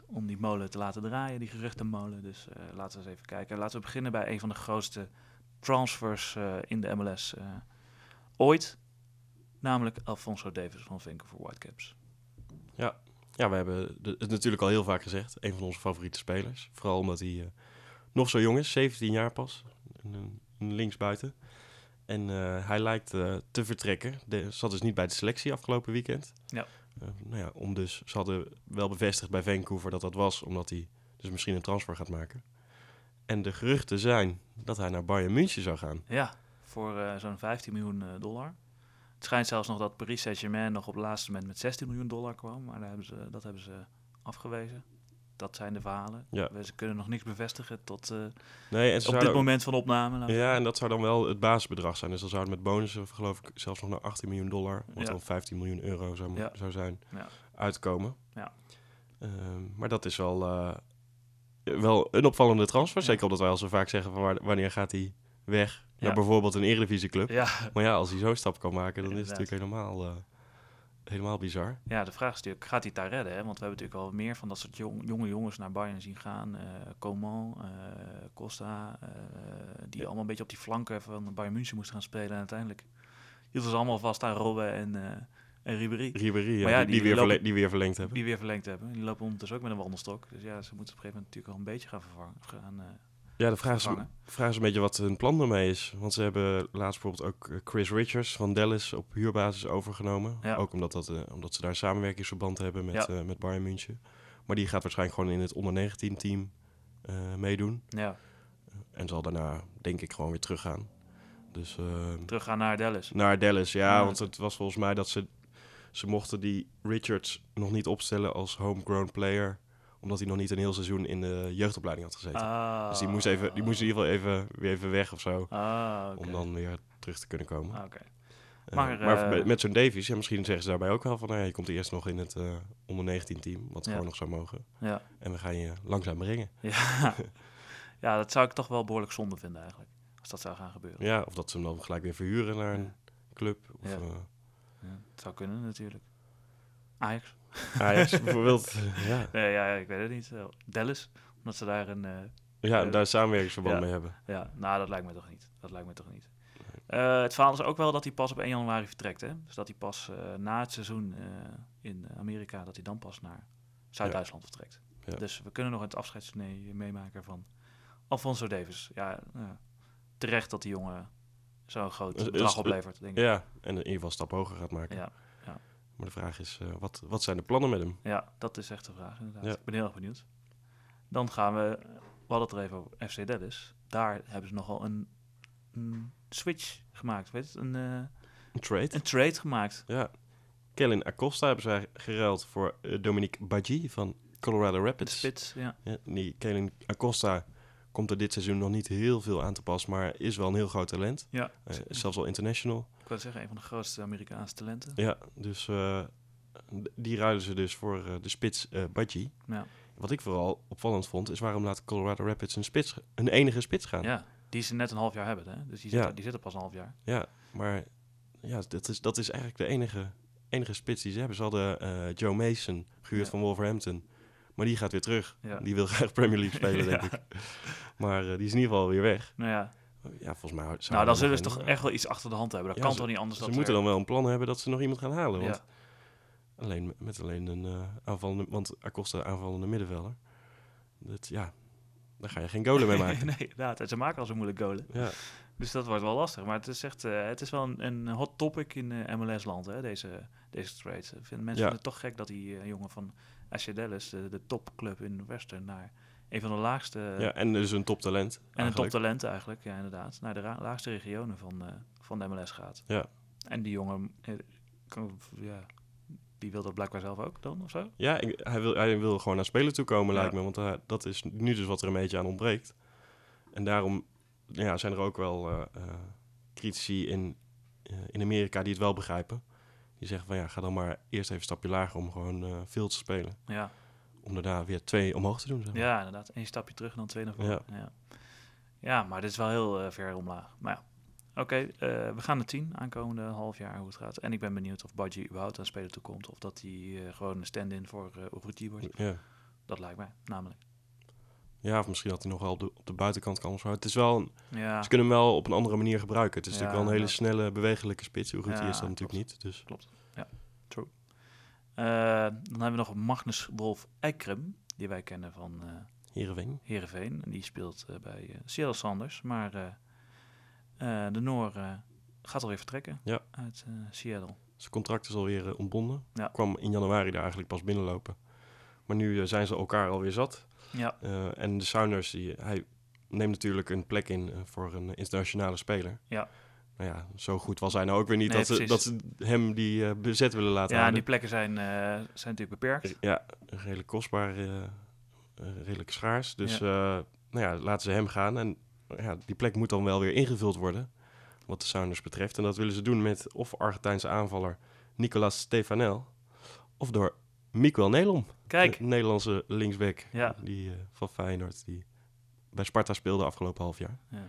om die molen te laten draaien, die geruchtenmolen. Dus laten we eens even kijken. Laten we beginnen bij een van de grootste transfers uh, in de MLS uh, ooit. Namelijk Alfonso Davis van Vancouver Whitecaps. Ja, ja we hebben het natuurlijk al heel vaak gezegd. Een van onze favoriete spelers. Vooral omdat hij nog zo jong is, 17 jaar pas. Een, een linksbuiten. En hij lijkt te vertrekken. De, zat dus niet bij de selectie afgelopen weekend. Ja. Uh, nou ja, om dus, ze hadden wel bevestigd bij Vancouver dat dat was, omdat hij dus misschien een transfer gaat maken. En de geruchten zijn dat hij naar Bayern München zou gaan. Ja, voor uh, zo'n 15 miljoen uh, dollar. Het schijnt zelfs nog dat Paris Saint-Germain nog op het laatste moment met 16 miljoen dollar kwam, maar daar hebben ze, dat hebben ze afgewezen. Dat zijn de verhalen. Ja. Ze kunnen nog niks bevestigen tot uh, nee, en op dit moment van opname. Ja, en dat zou dan wel het basisbedrag zijn. Dus dan zou het met bonussen, geloof ik, zelfs nog naar 18 miljoen dollar, wat ja. dan 15 miljoen euro zou, ja. zou zijn, uitkomen. Ja. Uh, maar dat is wel, uh, wel een opvallende transfer. Zeker omdat wij al zo vaak zeggen van waar, wanneer gaat hij weg naar bijvoorbeeld een eredivisieclub. Ja. Maar ja, als hij zo'n stap kan maken, dan is het natuurlijk helemaal... Uh, helemaal bizar. Ja, de vraag is natuurlijk, gaat hij het daar redden? Hè? Want we hebben natuurlijk al meer van dat soort jong, jonge jongens naar Bayern zien gaan. Uh, Coman, uh, Costa, die allemaal een beetje op die flanken van Bayern München moesten gaan spelen. En uiteindelijk hielden ze allemaal vast aan Robben en, en Ribéry. Ribéry, ja, ja, die, die, die, weer lopen, die weer verlengd hebben. Die weer verlengd hebben. Die lopen ondertussen ook met een wandelstok. Dus ja, ze moeten op een gegeven moment natuurlijk al een beetje gaan vervangen. Gaan, ja, de vraag is, de vraag is een beetje wat hun plan ermee is. Want ze hebben laatst bijvoorbeeld ook Chris Richards van Dallas op huurbasis overgenomen. Ja. Ook omdat, dat, uh, omdat ze daar samenwerkingsverband hebben met, ja. uh, met Bayern München. Maar die gaat waarschijnlijk gewoon in het onder 19 team uh, meedoen. Ja. En zal daarna denk ik gewoon weer teruggaan. Dus, teruggaan naar Dallas? Naar Dallas, ja. Want het was volgens mij dat ze... Ze mochten die Richards nog niet opstellen als homegrown player omdat hij nog niet een heel seizoen in de jeugdopleiding had gezeten. Ah. Dus die moest, even, die moest in ieder geval even, weer even weg of zo. Ah, okay. Om dan weer terug te kunnen komen. Ah, okay. uh, maar, maar uh, met zo'n Davies, ja, misschien zeggen ze daarbij ook wel van... Nou ja, je komt eerst nog in het uh, onder 19 team, wat ja. gewoon nog zou mogen. Ja. En we gaan je langzaam brengen. Ja. ja, dat zou ik toch wel behoorlijk zonde vinden eigenlijk. Als dat zou gaan gebeuren. Ja, of dat ze hem dan gelijk weer verhuren naar een club. Of, Ja. het zou kunnen natuurlijk. Ajax. Ajax bijvoorbeeld. ja. Nee, ja, ik weet het niet. Eh, Dallas, omdat ze daar een... eh, ja, Eh, daar samenwerkingsverband ja. mee hebben. ja, nou, dat lijkt me toch niet. Dat lijkt me toch niet. Het verhaal is ook wel dat hij pas op 1 januari vertrekt. Hè? Dus dat hij pas na het seizoen in Amerika, dat hij dan pas naar Zuid-Duitsland vertrekt. Ja. Dus we kunnen nog het afscheidstournee meemaken van Alfonso Davis. Ja, ja, terecht dat die jongen zo'n groot Dus- bedrag dus- oplevert, denk ik. Ja, en in ieder geval een stap hoger gaat maken. Ja, Maar de vraag is, eh, wat, wat zijn de plannen met hem? ja, dat is echt de vraag inderdaad. Ja. Ik ben heel erg benieuwd. Dan gaan we, we hadden het er even over FC Dallas. Daar hebben ze nogal een, een switch gemaakt, weet je, een, eh, Een trade? een trade gemaakt. Ja. Kellen Acosta hebben zij geruild voor eh, Dominique Badji van Colorado Rapids. spits, ja. Ja, die Kellen Acosta komt er dit seizoen nog niet heel veel aan te pas, maar is wel een heel groot talent. Ja, Eh, is zelfs al international. ik wil zeggen, een van de grootste Amerikaanse talenten. Ja, dus eh, die ruilen ze dus voor eh, de spits eh Badji. Ja. Wat ik vooral opvallend vond, is waarom laat Colorado Rapids een, spits, een enige spits gaan? ja, die ze net een half jaar hebben, hè? Dus die Ja. zitten, die zitten pas een half jaar. Ja, maar ja, dat, is, dat is eigenlijk de enige, enige spits die ze hebben. Ze hadden eh, Joe Mason gehuurd Ja. van Wolverhampton. Maar die gaat weer terug. Ja. Die wil graag Premier League spelen, denk ik. Maar eh, die is in ieder geval weer weg. Nou ja, Ja, volgens mij... nou dan zullen ze toch echt wel iets achter de hand hebben. Dat kan ze- toch niet anders Ze dan moeten dan wel een plan hebben dat ze nog iemand gaan halen. Want Ja. alleen, met alleen een eh aanvallende... Want Acosta aanvallende middenvelder. Dat, ja, daar ga je geen golen mee maken. nee, inderdaad. En ze maken al zo moeilijk golen. Ja, Dus dat wordt wel lastig. Maar het is echt, eh, het is wel een, een hot topic in MLS-land, deze, deze trade. Vinden, mensen Ja. vinden het toch gek dat die jongen van AC Dallas, de, de topclub in Western, naar een van de laagste... ja, en dus een toptalent. en een toptalent eigenlijk, ja inderdaad. Naar de laagste regionen van, eh, van de MLS gaat. Ja. En die jongen, eh, ja, die wil dat blijkbaar zelf ook dan, of zo? Ja, ik- hij, wil, hij wil gewoon naar spelen toe komen, Ja. lijkt me. Want eh, dat is nu dus wat er een beetje aan ontbreekt. En daarom ja, zijn er ook wel eh, critici in, in Amerika die het wel begrijpen. Die zeggen van ja, ga dan maar eerst even een stapje lager om gewoon eh, veel te spelen. Ja, Om daarna weer twee omhoog te doen. Zeg maar. ja inderdaad. Eén stapje terug en dan twee naar voren. Ja. Ja. maar dit is wel heel eh, ver omlaag. Maar ja, oké. eh, we gaan het zien aankomende half jaar hoe het gaat. En ik ben benieuwd of Badji überhaupt aan spelen toekomt. Of dat hij gewoon een stand-in voor uh, wordt. Ja. Dat lijkt mij, namelijk. Ja, of misschien dat hij nog wel op de, op de buitenkant kan. zo. Het is wel een, Ja, Ze kunnen hem wel op een andere manier gebruiken. Het is Ja, natuurlijk wel een hele snelle, bewegelijke spits. Hoe goed Ja, die is dat natuurlijk niet. Dus klopt. Ja, true. Eh, dan hebben we nog Magnus Wolf Eikrem, die wij kennen van eh Heerenveen. Heerenveen. En die speelt eh, bij Seattle Sanders. Maar de Noor gaat alweer vertrekken Ja. uit Seattle. Zijn contract is alweer ontbonden. Ja. Kwam in januari daar eigenlijk pas binnenlopen. Maar nu zijn ze elkaar alweer zat. Ja, Eh, en de Sounders, die, hij neemt natuurlijk een plek in eh, voor een internationale speler. Ja. Nou ja, zo goed was hij nou ook weer niet Nee, dat, ze, dat ze hem die eh, bezet willen laten ja en die plekken zijn, eh, zijn natuurlijk beperkt. Ja, redelijk kostbaar, eh, eh, redelijk schaars. Dus eh, nou ja, laten ze hem gaan. En ja, die plek moet dan wel weer ingevuld worden, wat de Sounders betreft. En dat willen ze doen met of Argentijnse aanvaller Nicolas Stefanel, of door Miguel Nelom, Kijk, de Nederlandse linksback Ja. die, eh, van Feyenoord, die bij Sparta speelde afgelopen half jaar. ja.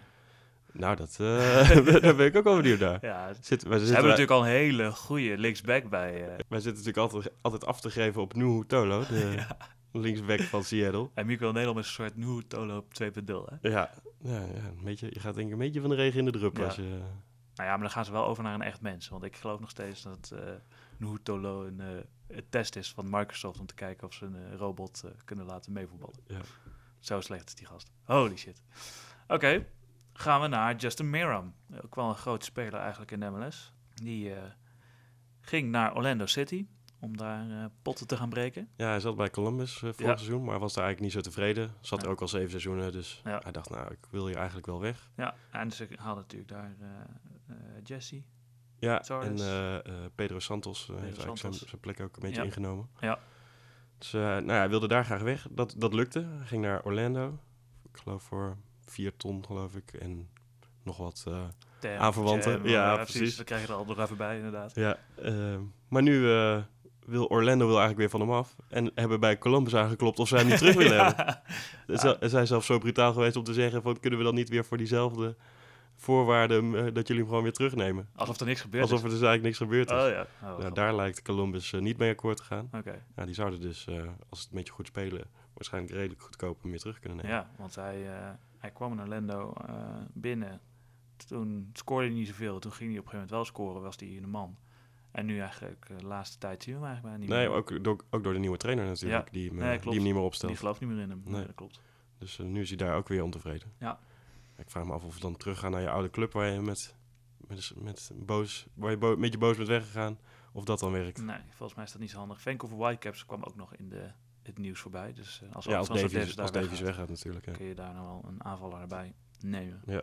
Nou, dat, eh, daar ben ik ook wel benieuwd naar. ja, Zit, zitten, hebben wij, natuurlijk al een hele goede linksback bij. eh wij zitten natuurlijk altijd, altijd af te geven op Nuhu Tolo, de linksback van Seattle. en Miguel Nederland is een soort nieuwe Tolo op 2.0. Hè? Ja, ja, ja een beetje, je gaat denk ik een beetje van de regen in de drup. Als je, Nou ja, maar dan gaan ze wel over naar een echt mens. Want ik geloof nog steeds dat Nuhu Tolo een, eh, een test is van Microsoft om te kijken of ze een eh, robot eh, kunnen laten meevoetballen. ja. Zo slecht is die gast. Holy shit. Oké, gaan we naar Justin Meram. Ook wel een grote speler eigenlijk in de MLS. Die ging naar Orlando City om daar potten te gaan breken. ja, hij zat bij Columbus eh, vorig Ja. seizoen, maar was daar eigenlijk niet zo tevreden. Zat Ja. er ook al zeven seizoenen, dus Ja. hij dacht, nou, ik wil hier eigenlijk wel weg. Ja, en ze hadden natuurlijk daar Jesse. Ja, en eh, eh, Pedro Santos eh, heeft eigenlijk zijn, zijn plek ook een beetje Ja. ingenomen. Ja. Dus nou ja, hij wilde daar graag weg. Dat, dat lukte. Hij ging naar Orlando. Ik geloof voor vier ton, geloof ik. En nog wat Tam, Aanverwanten, Jam, ja, precies. We krijgen er al nog even bij, inderdaad. Ja, maar nu wil Orlando wil eigenlijk weer van hem af. En hebben bij Columbus aangeklopt of ze hem niet terug willen hebben. Ja. Ze zijn zelfs zo brutaal geweest om te zeggen: van, kunnen we dan niet weer voor diezelfde, voorwaarden eh, dat jullie hem gewoon weer terugnemen. Alsof er niks gebeurt. Alsof er dus eigenlijk niks gebeurd is. Oh ja. Oh, nou, daar lijkt Columbus eh, niet mee akkoord te gaan. Oké. Die zouden dus, eh, als het een beetje goed spelen, waarschijnlijk redelijk goedkoop hem weer terug kunnen nemen. Ja, want hij, hij kwam in Orlando binnen. Toen scoorde hij niet zoveel. Toen ging hij op een gegeven moment wel scoren, was hij een man. En nu eigenlijk, de laatste tijd zien we hem eigenlijk niet Nee, meer. ook door, ook door de nieuwe trainer natuurlijk, Ja. die, hem, Nee, die hem niet meer Die opstelt. gelooft niet meer in hem. Nee, Nee. dat klopt. Dus nu is hij daar ook weer ontevreden. Ja. Ik vraag me af of we dan teruggaan naar je oude club waar je met, met, met, boos, waar je bo- met je boos bent weggegaan. Of dat dan werkt. Nee, volgens mij is dat niet zo handig. Vancouver Whitecaps kwam ook nog in de, het nieuws voorbij. Dus eh, als, ja, als Alphonso Davies, als Davies weggaat, weggaat natuurlijk. Ja. kun je daar nou wel een aanvaller erbij nemen. Ja.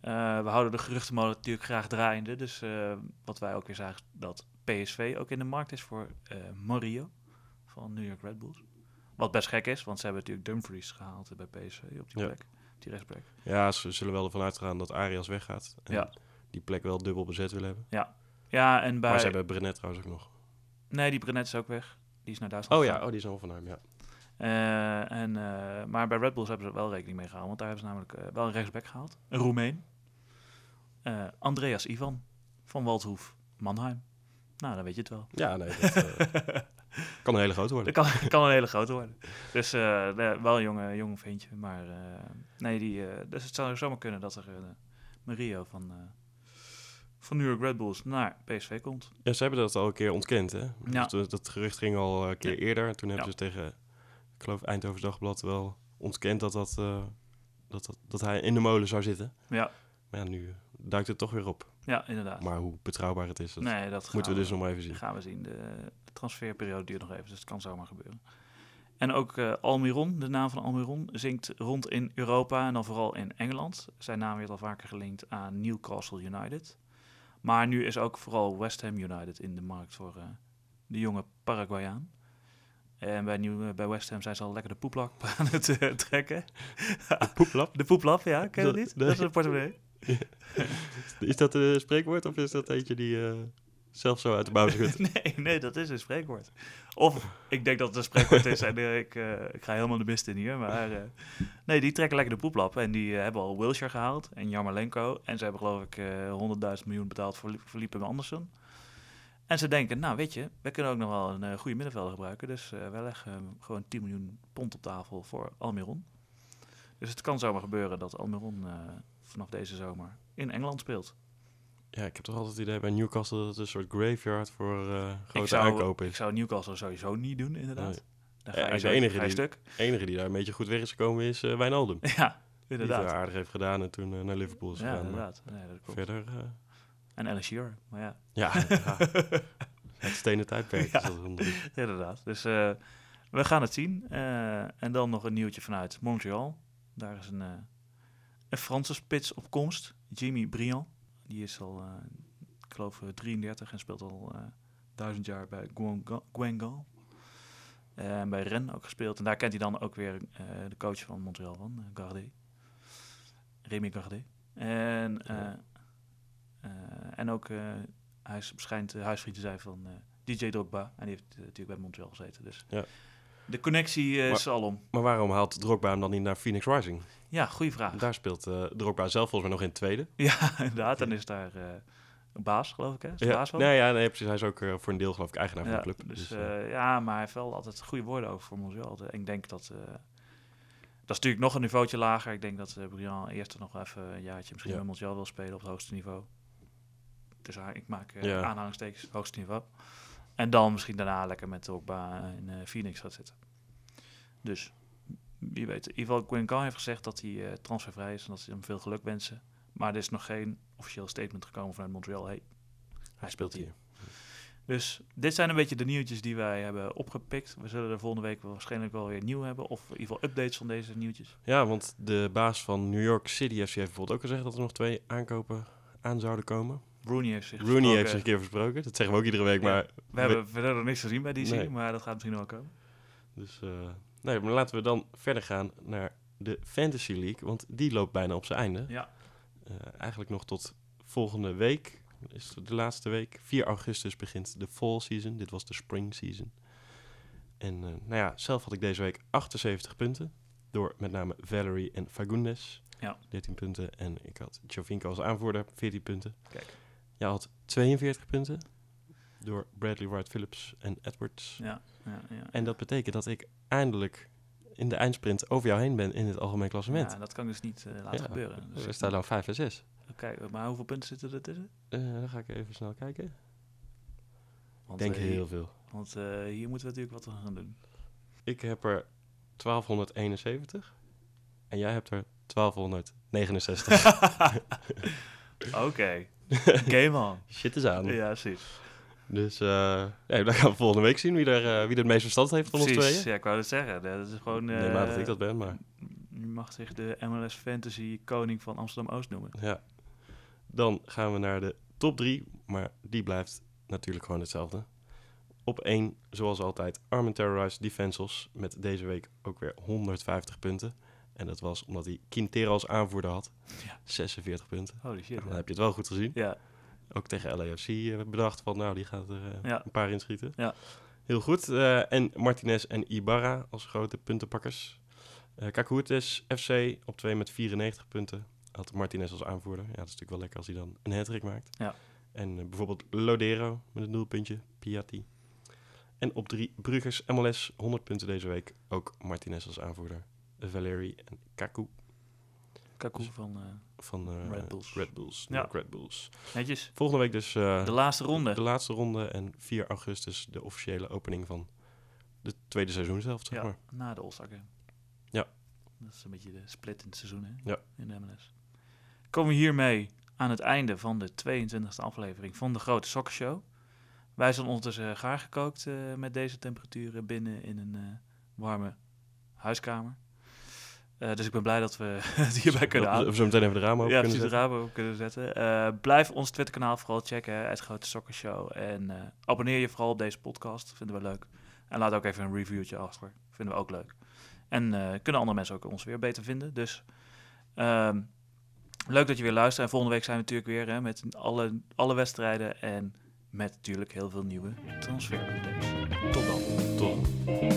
Eh, we houden de geruchtenmolen natuurlijk graag draaiende. Dus eh, wat wij ook weer zagen, dat PSV ook in de markt is voor Mario van New York Red Bulls. Wat best gek is, want ze hebben natuurlijk Dumfries gehaald bij PSV op die Ja. plek. Die rechtsback. ja, ze zullen wel ervan uitgaan dat Arias weggaat. En Ja. die plek wel dubbel bezet willen hebben. Ja, en bij... Maar ze hebben Brenet trouwens ook nog. Nee, die Brenet is ook weg. Die is naar Duitsland Oh ja, oh, die is al van hem, ja. Eh, en, eh, maar bij Red Bulls hebben ze wel rekening mee gehouden. Want daar hebben ze namelijk eh, wel een rechtsback gehaald. Een Roemeen. Eh, Andreas Ivan van Waldhoef, Mannheim. Nou, dan weet je het wel. Ja, nee, dat kan een hele grote worden. Dat kan, kan een hele grote worden. Dus eh, wel een jonge, jong ventje. Maar eh, nee, die, eh, dus het zou zomaar kunnen dat er Mario van, van New York Red Bulls naar PSV komt. Ja, ze hebben dat al een keer ontkend, hè? Ja. Dus dat, dat gerucht ging al een keer Ja. eerder. En toen hebben Ja. ze tegen, ik geloof Eindhovens Dagblad, wel ontkend dat, dat, dat, dat, dat hij in de molen zou zitten. Ja, Maar ja, nu duikt het toch weer op. ja inderdaad. Maar hoe betrouwbaar het is, dat nee, dat gaan moeten we dus nog maar even zien. Dat gaan we zien. De, de transferperiode duurt nog even, dus het kan zomaar gebeuren. En ook eh, Almiron, de naam van Almiron, zingt rond in Europa en dan vooral in Engeland. Zijn naam werd al vaker gelinkt aan Newcastle United. Maar nu is ook vooral West Ham United in de markt voor eh, de jonge Paraguayaan. En bij, Nieuw, eh, bij West Ham zijn ze al lekker de poeplap aan het trekken. De poeplap? De poeplap, ja, ken je dat Dat- niet? nee. Dat is een portemonnee. Is dat een spreekwoord of is dat eentje die eh, zelf zo uit de mouw schudt? Nee, nee, dat is een spreekwoord. Of ik denk dat het een spreekwoord is en eh, ik, eh, ik ga helemaal de mist in hier. Maar nee, die trekken lekker de poeplap. En die hebben al Wilshire gehaald en Jarmolenko. En ze hebben geloof ik eh 100.000 miljoen betaald voor Li- Felipe Anderson. En ze denken, nou weet je, we kunnen ook nog wel een goede middenvelder gebruiken. Dus we leggen gewoon 10 miljoen pond op tafel voor Almiron. Dus het kan zomaar gebeuren dat Almiron vanaf deze zomer in Engeland speelt. Ja, ik heb toch altijd het idee bij Newcastle dat het een soort graveyard voor eh, ik grote zou, aankopen ik is. zou Newcastle sowieso niet doen, inderdaad. Nee. Dan Ja, ga de enige die- stuk. Enige die daar een beetje goed weg is gekomen is eh Wijnaldum. Die Ja, inderdaad. wel aardig heeft gedaan en toen eh, naar Liverpool is Ja, gegaan. Inderdaad. Nee, dat klopt. verder, En Alan Shearer, maar ja. ja, ja. het stenen tijdperk. Ja. is dat een- inderdaad. Dus we gaan het zien. En dan nog een nieuwtje vanuit Montreal. Daar is een, een Franse spits op komst, Jimmy Briand. Die is al, eh, ik geloof, eh, 33 en speelt al eh, duizend jaar bij Guingamp. Eh, En bij Rennes ook gespeeld. En daar kent hij dan ook weer eh, de coach van Montreal van, eh, Gardet. Remy Gardet. En, eh, eh, en ook, eh, hij schijnt uh, huisvriend te zijn van eh, DJ Drogba. En die heeft eh, natuurlijk bij Montreal gezeten. Dus Ja. De connectie eh, Maar- is alom. Maar waarom haalt Drogba hem dan niet naar Phoenix Rising? Ja, goede vraag. Daar speelt eh Drogba zelf volgens mij nog in het tweede. Ja, inderdaad. Dan is daar eh, een baas, geloof ik. Hè? Is Ja, baas nee, ja, nee, precies. Hij is ook eh, voor een deel geloof ik eigenaar van de club. Dus, Dus, eh, eh, ja, maar hij heeft wel altijd goede woorden over voor Montreal. En ik denk dat... eh, dat is natuurlijk nog een niveautje lager. Ik denk dat uh, Brian eerst nog even een jaartje misschien Ja. bij Montreal wil spelen op het hoogste niveau. Dus ik maak eh, aanhalingstekens hoogste niveau. En dan misschien daarna lekker met Drogba in eh, Phoenix gaat zitten. Dus wie weet. In ieder geval, Gwen heeft gezegd dat hij eh, transfervrij is en dat ze hem veel geluk wensen. Maar er is nog geen officieel statement gekomen vanuit Montreal. Hey, hij speelt hier. Dus dit zijn een beetje de nieuwtjes die wij hebben opgepikt. We zullen er volgende week waarschijnlijk wel weer nieuw hebben. Of in ieder geval updates van deze nieuwtjes. Ja, want de baas van New York City FC heeft bijvoorbeeld ook gezegd dat er nog twee aankopen aan zouden komen. Rooney heeft zich Rooney heeft zich een keer versproken. Dat zeggen we ook iedere week, Ja. maar... We hebben verder nog niks gezien bij DC, Nee. maar dat gaat misschien wel komen. Dus, eh, nee, maar laten we dan verder gaan naar de Fantasy League, want die loopt bijna op zijn einde. Ja. Eh, eigenlijk nog tot volgende week, is de laatste week. 4 augustus begint de fall season. Dit was de spring season. En eh, nou ja, zelf had ik deze week 78 punten. Door met name Valerie en Fagundes. Ja. 13 punten. En ik had Jovinko als aanvoerder, 14 punten. Kijk. Jij had 42 punten door Bradley Wright Phillips en Edwards. Ja, ja, ja. En dat betekent dat ik eindelijk in de eindsprint over jou heen ben in het algemeen klassement. Ja, dat kan dus niet eh, laten Ja, gebeuren. Dus we ik staan dan 5 en 6. moet- Kijk, maar hoeveel punten zitten er tussen? Eh, dan ga ik even snel kijken. Ik Want, denk eh, heel veel. Want eh, hier moeten we natuurlijk wat aan gaan doen. Ik heb er 1271 en jij hebt er 1269. Oké, game on. Shit is aan. Ja, precies. Dus eh, ja, dan gaan we volgende week zien wie er, eh, wie er het meest verstand heeft van ons Precies, tweeën. ja, ik wou het zeggen. Dat is gewoon... nee, maar dat eh, ik dat ben, maar Je mag zich de MLS Fantasy koning van Amsterdam-Oost noemen. ja. Dan gaan we naar de top 3, maar die blijft natuurlijk gewoon hetzelfde. Op 1, zoals altijd, Armin Terrorized Defensals met deze week ook weer 150 punten. En dat was omdat hij Quintero als aanvoerder had. Ja. 46 punten. Holy shit. Dan ja. heb je het wel goed gezien. Ja, Ook tegen LAFC eh, bedacht van, nou, die gaat er eh, Ja. een paar inschieten. Ja. Heel goed. Eh, en Martinez en Ibarra als grote puntenpakkers. Kakourtes FC op 2 met 94 punten. Had Martinez als aanvoerder. Ja, dat is natuurlijk wel lekker als hij dan een hat maakt. Ja. En bijvoorbeeld Lodero met een doelpuntje. Piatti. En op 3 Bruggers MLS 100 punten deze week. Ook Martinez als aanvoerder. Valeri en Kaku Kaku van eh, van eh, Red Bulls. Red Bulls. Ja. Red Bulls. netjes. Volgende week dus eh, De laatste ronde. de laatste ronde en 4 augustus de officiële opening van de tweede seizoenshelft, zeg ja, maar. na de All-Star. Ja. Dat is een beetje de split in het seizoen, hè? Ja. In de MLS. Komen we hiermee aan het einde van de 22e aflevering van de Grote Sokkershow. Wij zijn ondertussen gaar gekookt met deze temperaturen binnen in een warme huiskamer. Eh, dus ik ben blij dat we het hierbij kunnen houden. we zo meteen even de ramen open Ja, kunnen de zetten. ramen ook kunnen zetten. Eh, blijf ons Twitterkanaal vooral checken, het Grote Soccer Show. En eh, abonneer je vooral op deze podcast, vinden we leuk. En laat ook even een reviewtje achter, vinden we ook leuk. En kunnen andere mensen ook ons weer beter vinden. Dus ehm, leuk dat je weer luistert. En volgende week zijn we natuurlijk weer hè, met alle, alle wedstrijden en met natuurlijk heel veel nieuwe transferupdates. Tot dan. Tot dan.